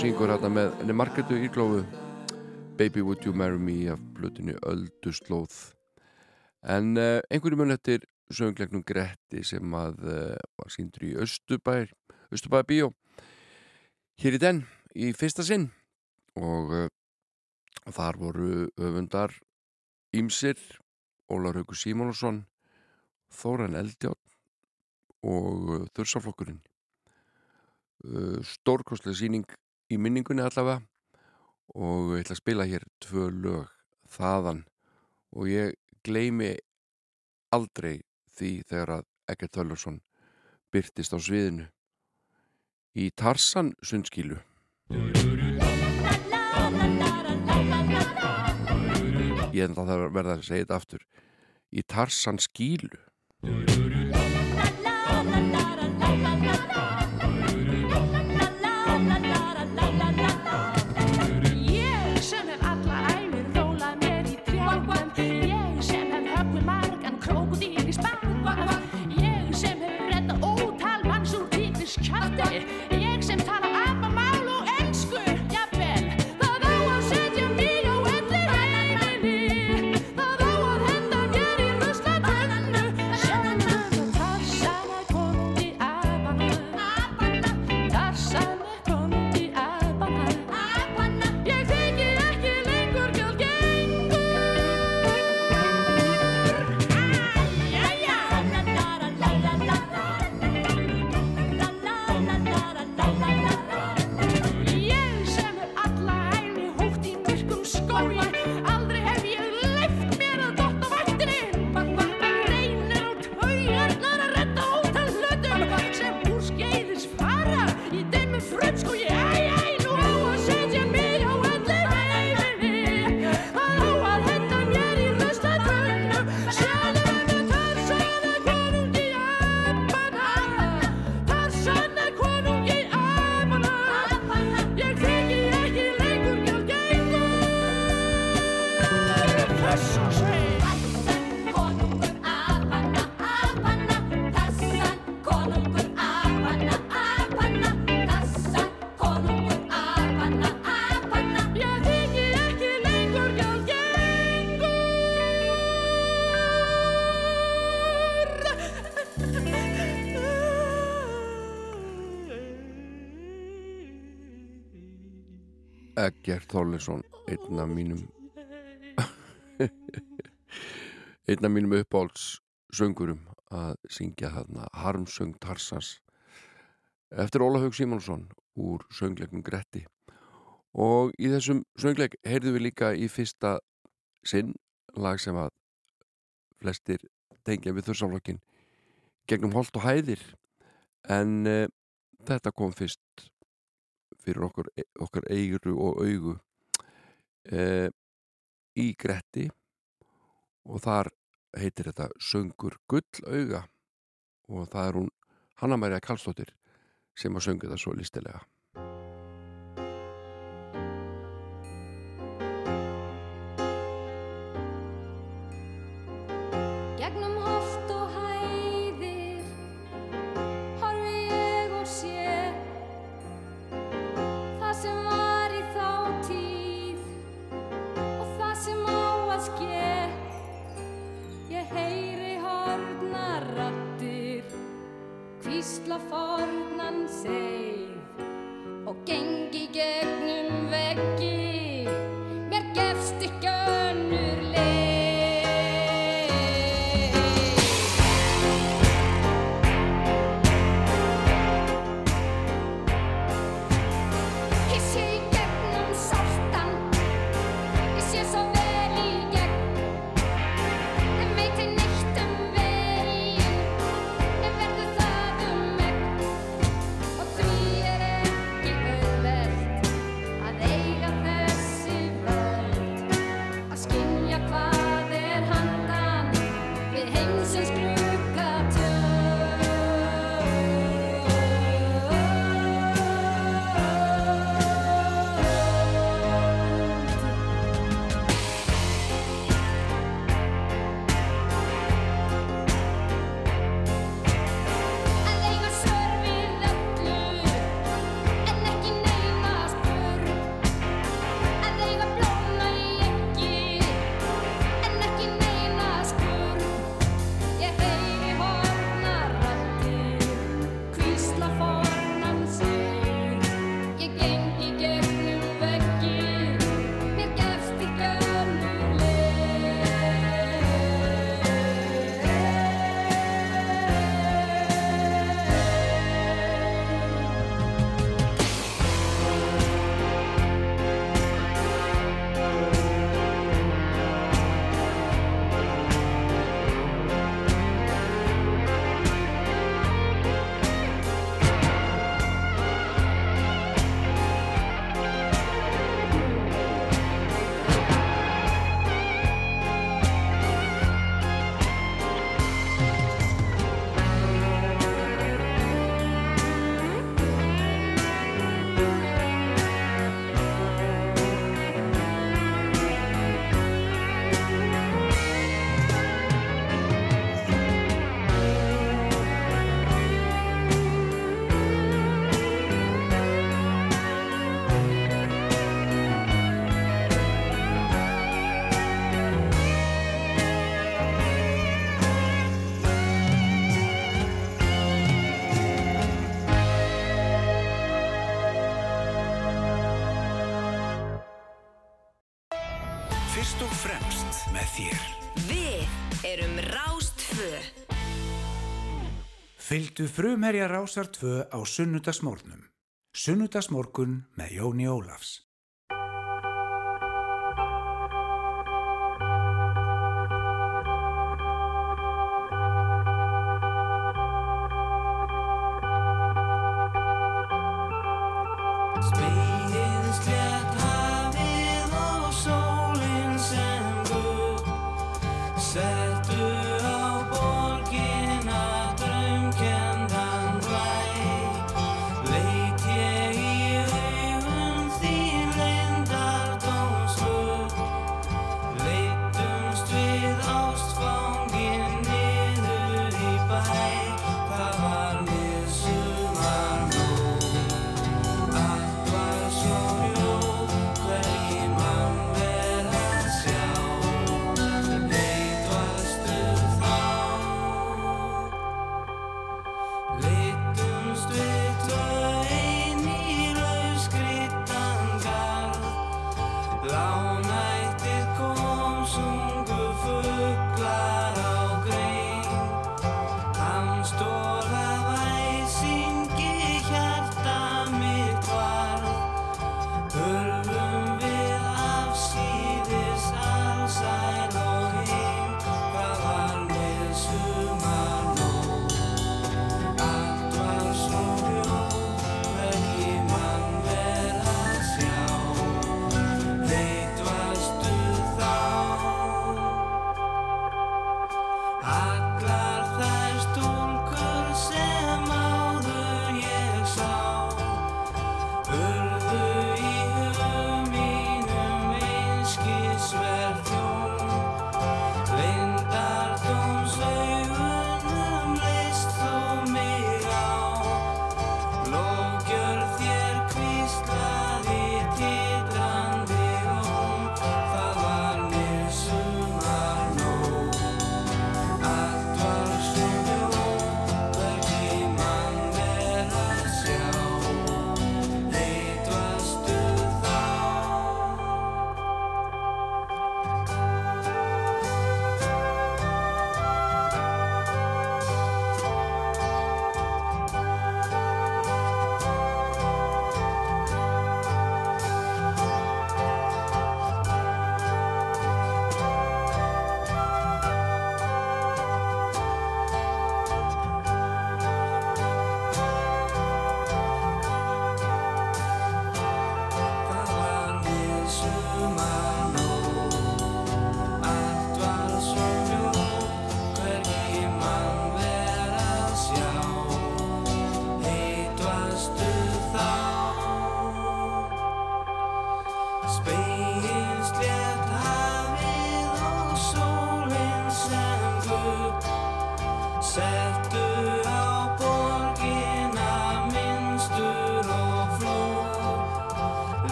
syngur hérna með henni Margretu Írglófu Baby Would You Marry Me? Af blötunni Ölduslóð en uh, einhverju mun eftir söngleiknum Gretti sem að uh, var síndur í Östubæir Östubæir bíó. Hér í den í fyrsta sinn. Og uh, þar voru öfundar Ímsir, Ólar Haugur Símónusson Þóran Eldjátt og þursaflokkurinn stórkostlega síning í minningunni allavega og ég ætla að spila hér tvö lög þaðan og ég gleymi aldrei því þegar að Egert Þöllarsson byrtist á sviðinu. Í Tarsan sundskílu ég enda það verða að segja þetta aftur. Í Tarsan skílu Eggert Þorlesson einn af mínum einn af mínum uppáhalds söngurum að syngja þarna Harmsöng Tarsans eftir Ólahaug Simonsson úr söngleiknum Gretti. Og í þessum söngleik heyrðum við líka í fyrsta sinn lag sem að flestir tengja við þurrsaflokkin gegnum holt og hæðir. En uh, þetta kom fyrst fyrir okkur, okkar eigru og augu uh, í Gretti og þar heitir þetta Söngur gullauga og það er hún Hanna-Maria Karlsdóttir sem að söngu það svo listilega Hlustu frumherja rásar tvö á sunnudagsmórnum. Sunnudagsmórkun með Jóni Ólafs.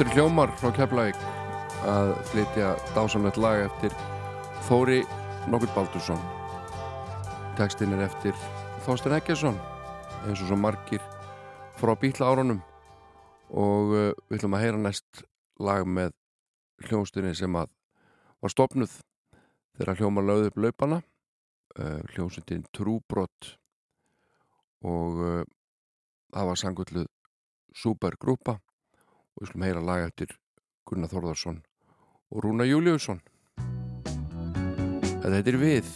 Er hljómar frá Keflavík að flytja dásamlegt lag eftir Þóri Nokkurt Baldursson. Tekstinn er eftir Þorsten Eggesson eins og svo margir frá bíla árunum. Og uh, við ætlum að heyra næst lag með hljónstunni sem að var stopnuð þegar hljómar lögðu upp laupana uh, hljónsundin Trúbrott og uh, það var sangulluð supergrúpa og við skulum heyra lag eftir Gunnar Þórðarsson og Rúna Júliusson Þetta heitir Við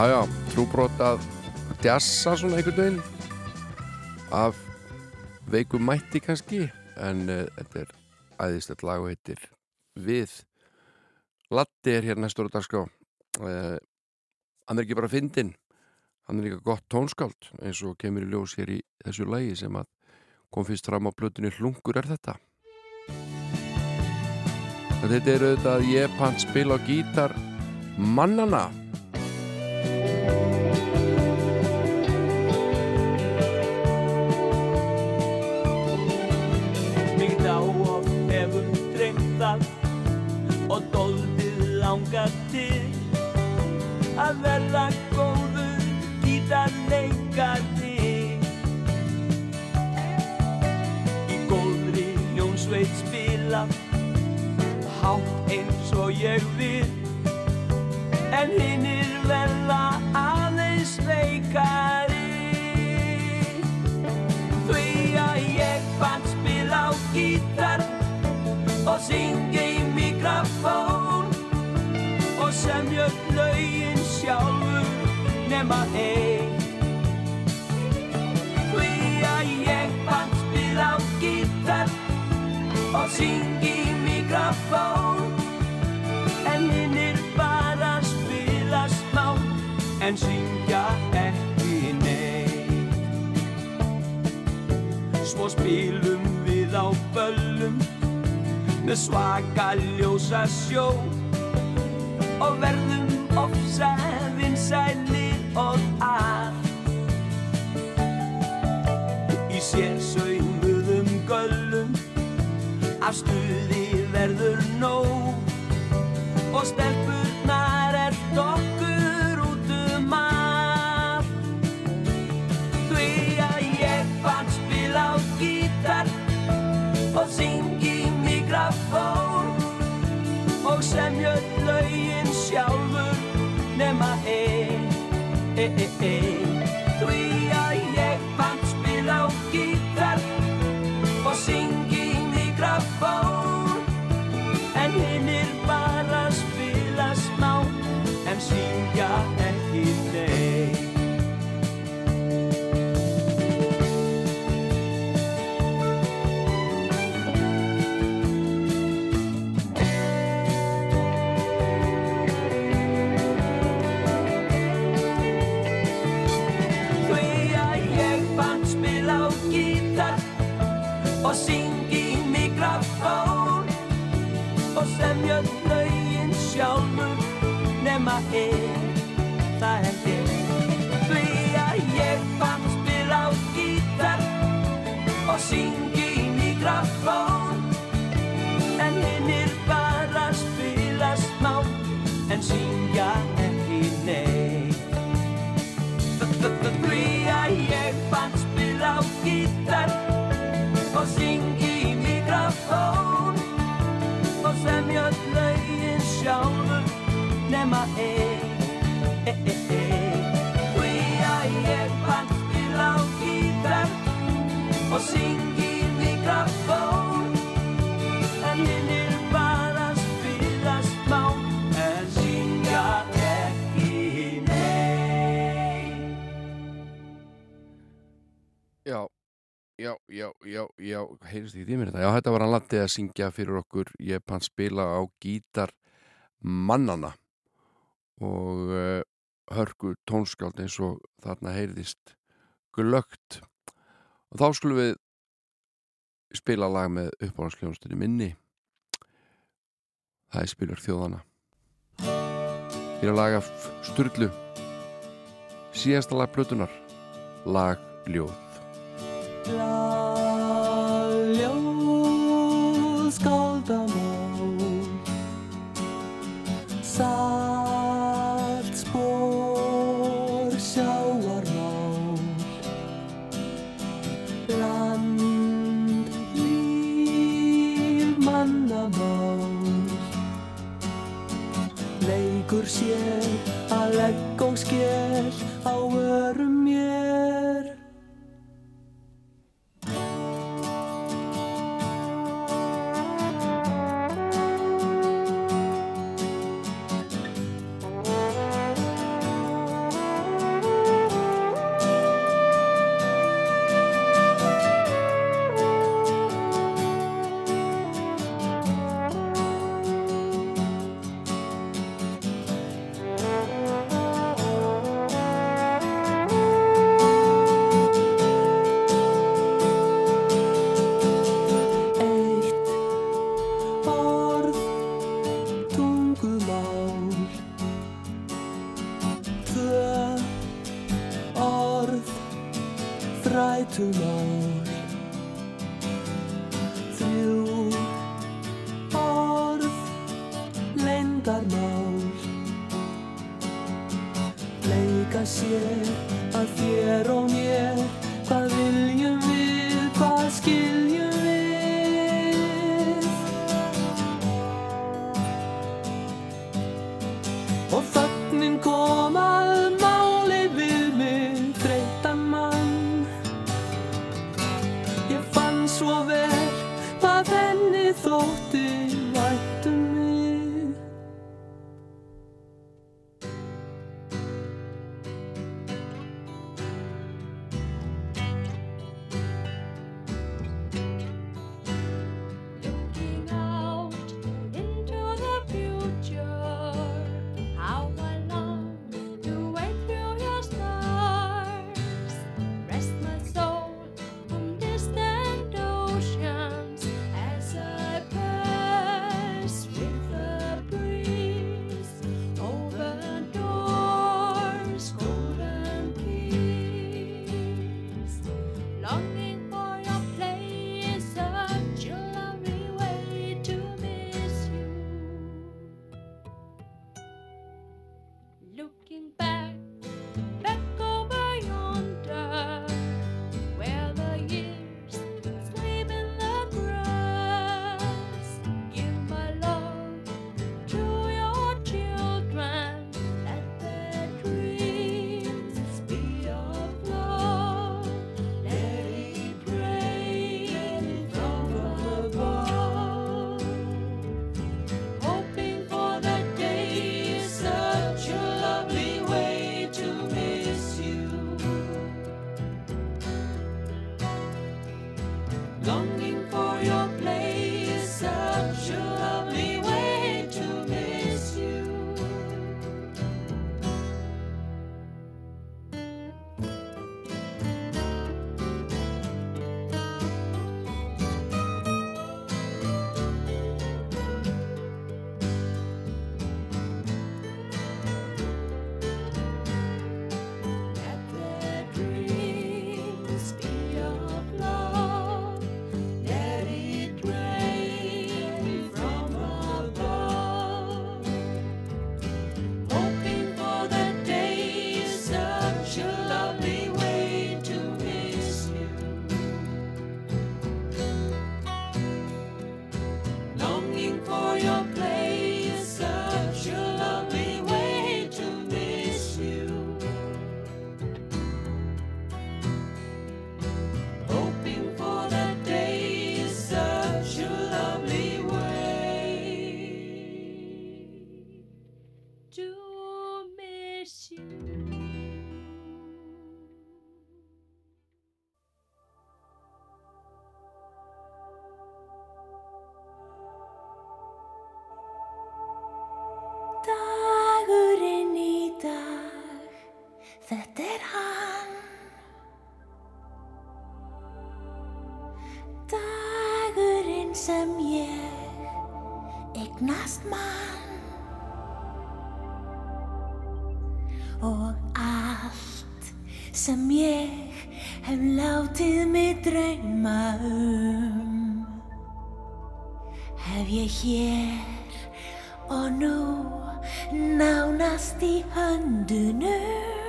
Já, trúbrot að djassa svona einhvern veginn. Af veikum mætti kannski en uh, þetta er æðislegt lag og heitir Við. Latti er hér næstur á dagskrá. Uh, hann er ekki bara fyndinn hann er líka gott tónskáld eins og kemur í ljós hér í þessu lagi sem að kom fyrst fram á blötunni Hlungur er þetta. Þetta er auðvitað ég pann spil á gítar mannana hátt eins og ég vil en hinnir verða aðeins veik virkaði Því að ég fann spila á gítar og syngja í mikrofón og semja upp lögin sjálfur nema einn Því að ég fann spila á gítar og syngja í mikrofón en spila smá en syngja ekki neitt. Svo spilum við á böllum með svaka ljósa sjó og verðum ofsa vinsælir og að. Í sérsaumuðum göllum af stuði verður nóg og stelpurnar er dokkur og syngi mikrofón og semja öll lögin sjálfur nema ein, ein, ein, ein. því að ég fann spila á gítar og syngi mikrofón já, heyrist ekki tímir þetta. Já, þetta var hann landið að syngja fyrir okkur. Ég pann spila á gítar mannana og uh, hörku tónskáld eins og þarna heyrðist glögt. Og þá skulum við spila lag með uppáhalsljónstunni minni. Það er spilur þjóðana. Er að laga Sturlu. Síðasta lag plötunar. Lag Ljóð. Ljóð Leikur sér að legg og sker á örum Leika sér að þér og mér sem ég eignast mann. Og allt sem ég hef látið mig drauma um hef ég hér og nú nánast í höndunum.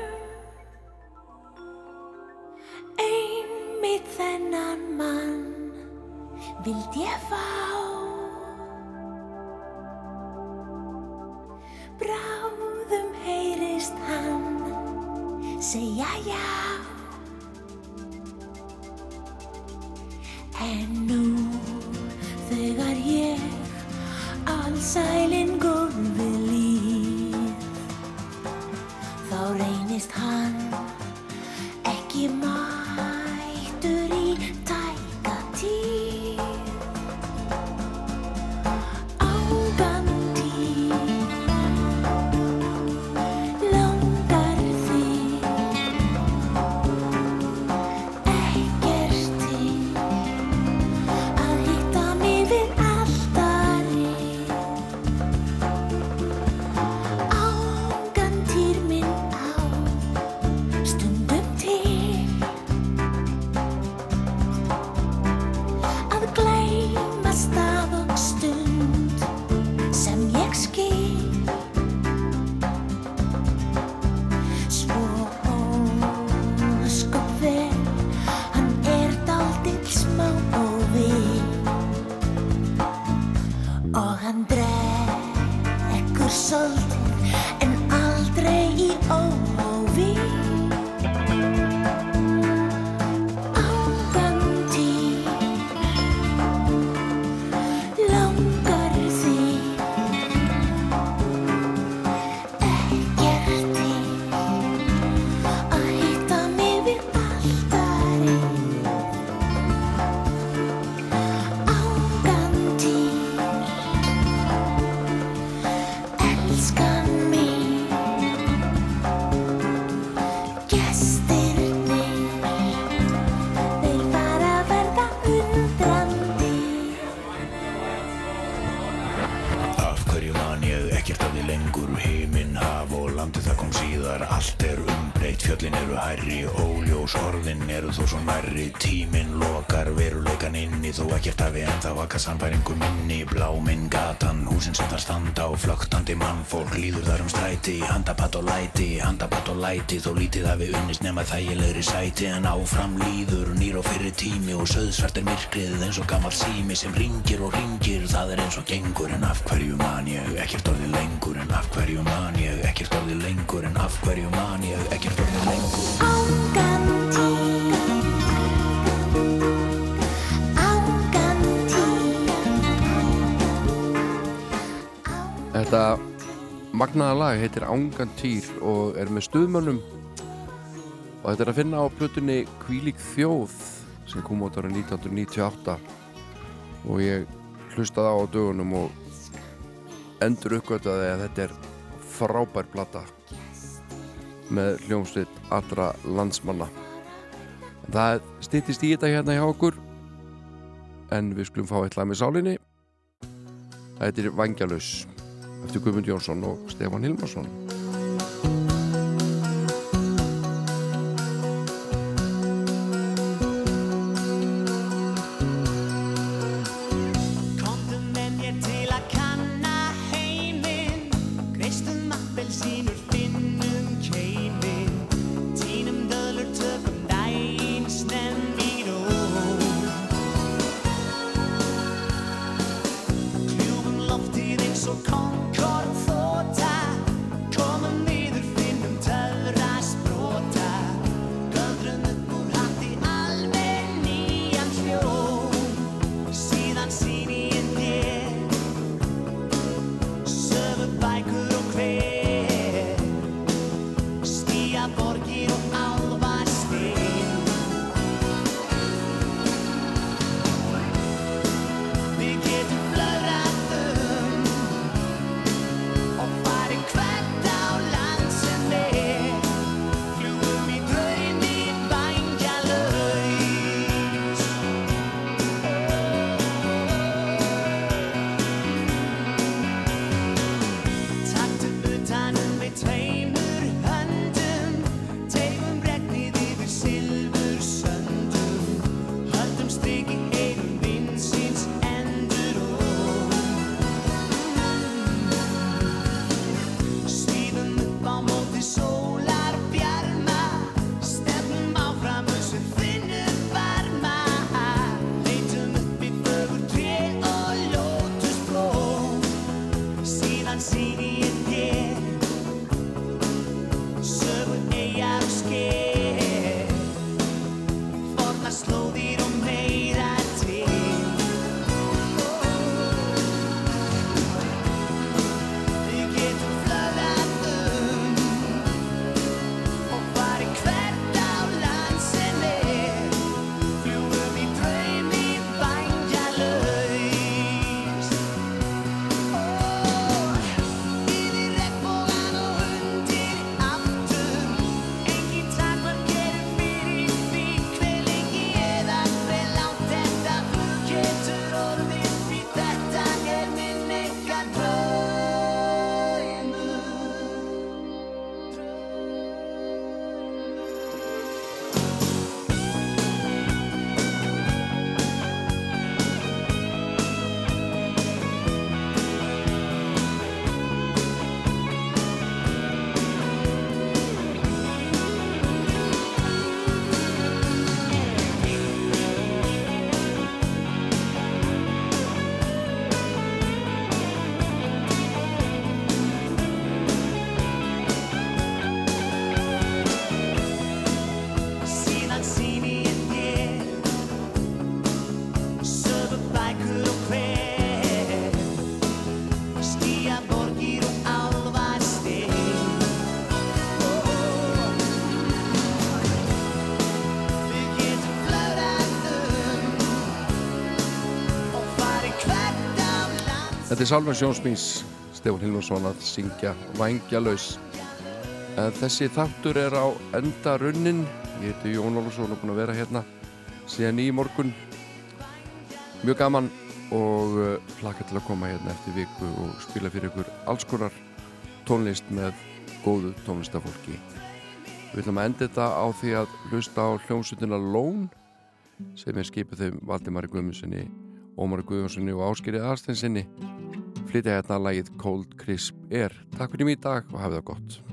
Stræti Handapatt og læti, handapatt og læti. Þó lítið hafi unnist nema þægilegri sæti. En áfram líður nýr og fyrir tími Og söðsvart er myrkrið eins og gammal sími Sem ringir og ringir, það er eins og gengur En af hverju man ég, ekkert orðið lengur En af hverju man ég, ekkert orðið lengur En af hverju man ég, ekkert orðið lengur. Þetta magnaða lag heitir Ángantýr og er með stuðmönnum. Og þetta er að finna á plötunni Kvílík þjóð sem kom út ára 1998 og ég hlustaði á á dögunum og endur uppgötaði að þetta er frábær plata með hljómsveit allra landsmanna. Það stýttist í þetta hérna hjá okkur en við skulum fá eitthvað með sálinni. Þetta er Vangjalus eftir Guðmund Jónsson og Stefán Hilmarsson Þetta er Salvar Sjónsmís Stefán Hilmarsson að syngja Vængjalaus. En þessi þáttur er á enda runnin. Ég heiti Jón Olsson og búin að vera hérna síðan í morgun. Mjög gaman og uh, hlakka til að koma hérna eftir viku og spila fyrir ykkur alls konar tónlist með góðu tónlistafólki. Við ætlum að enda þetta á því að hlusta á hljómsutina Lón sem er skipið þeim Valdimari Guðmundssoni, Ómari Guðmundssoni og Áskeri Aðarstensinni flytja hérna lagið Cold Crisp Air. Takk fyrir mig í dag og hafið það gott.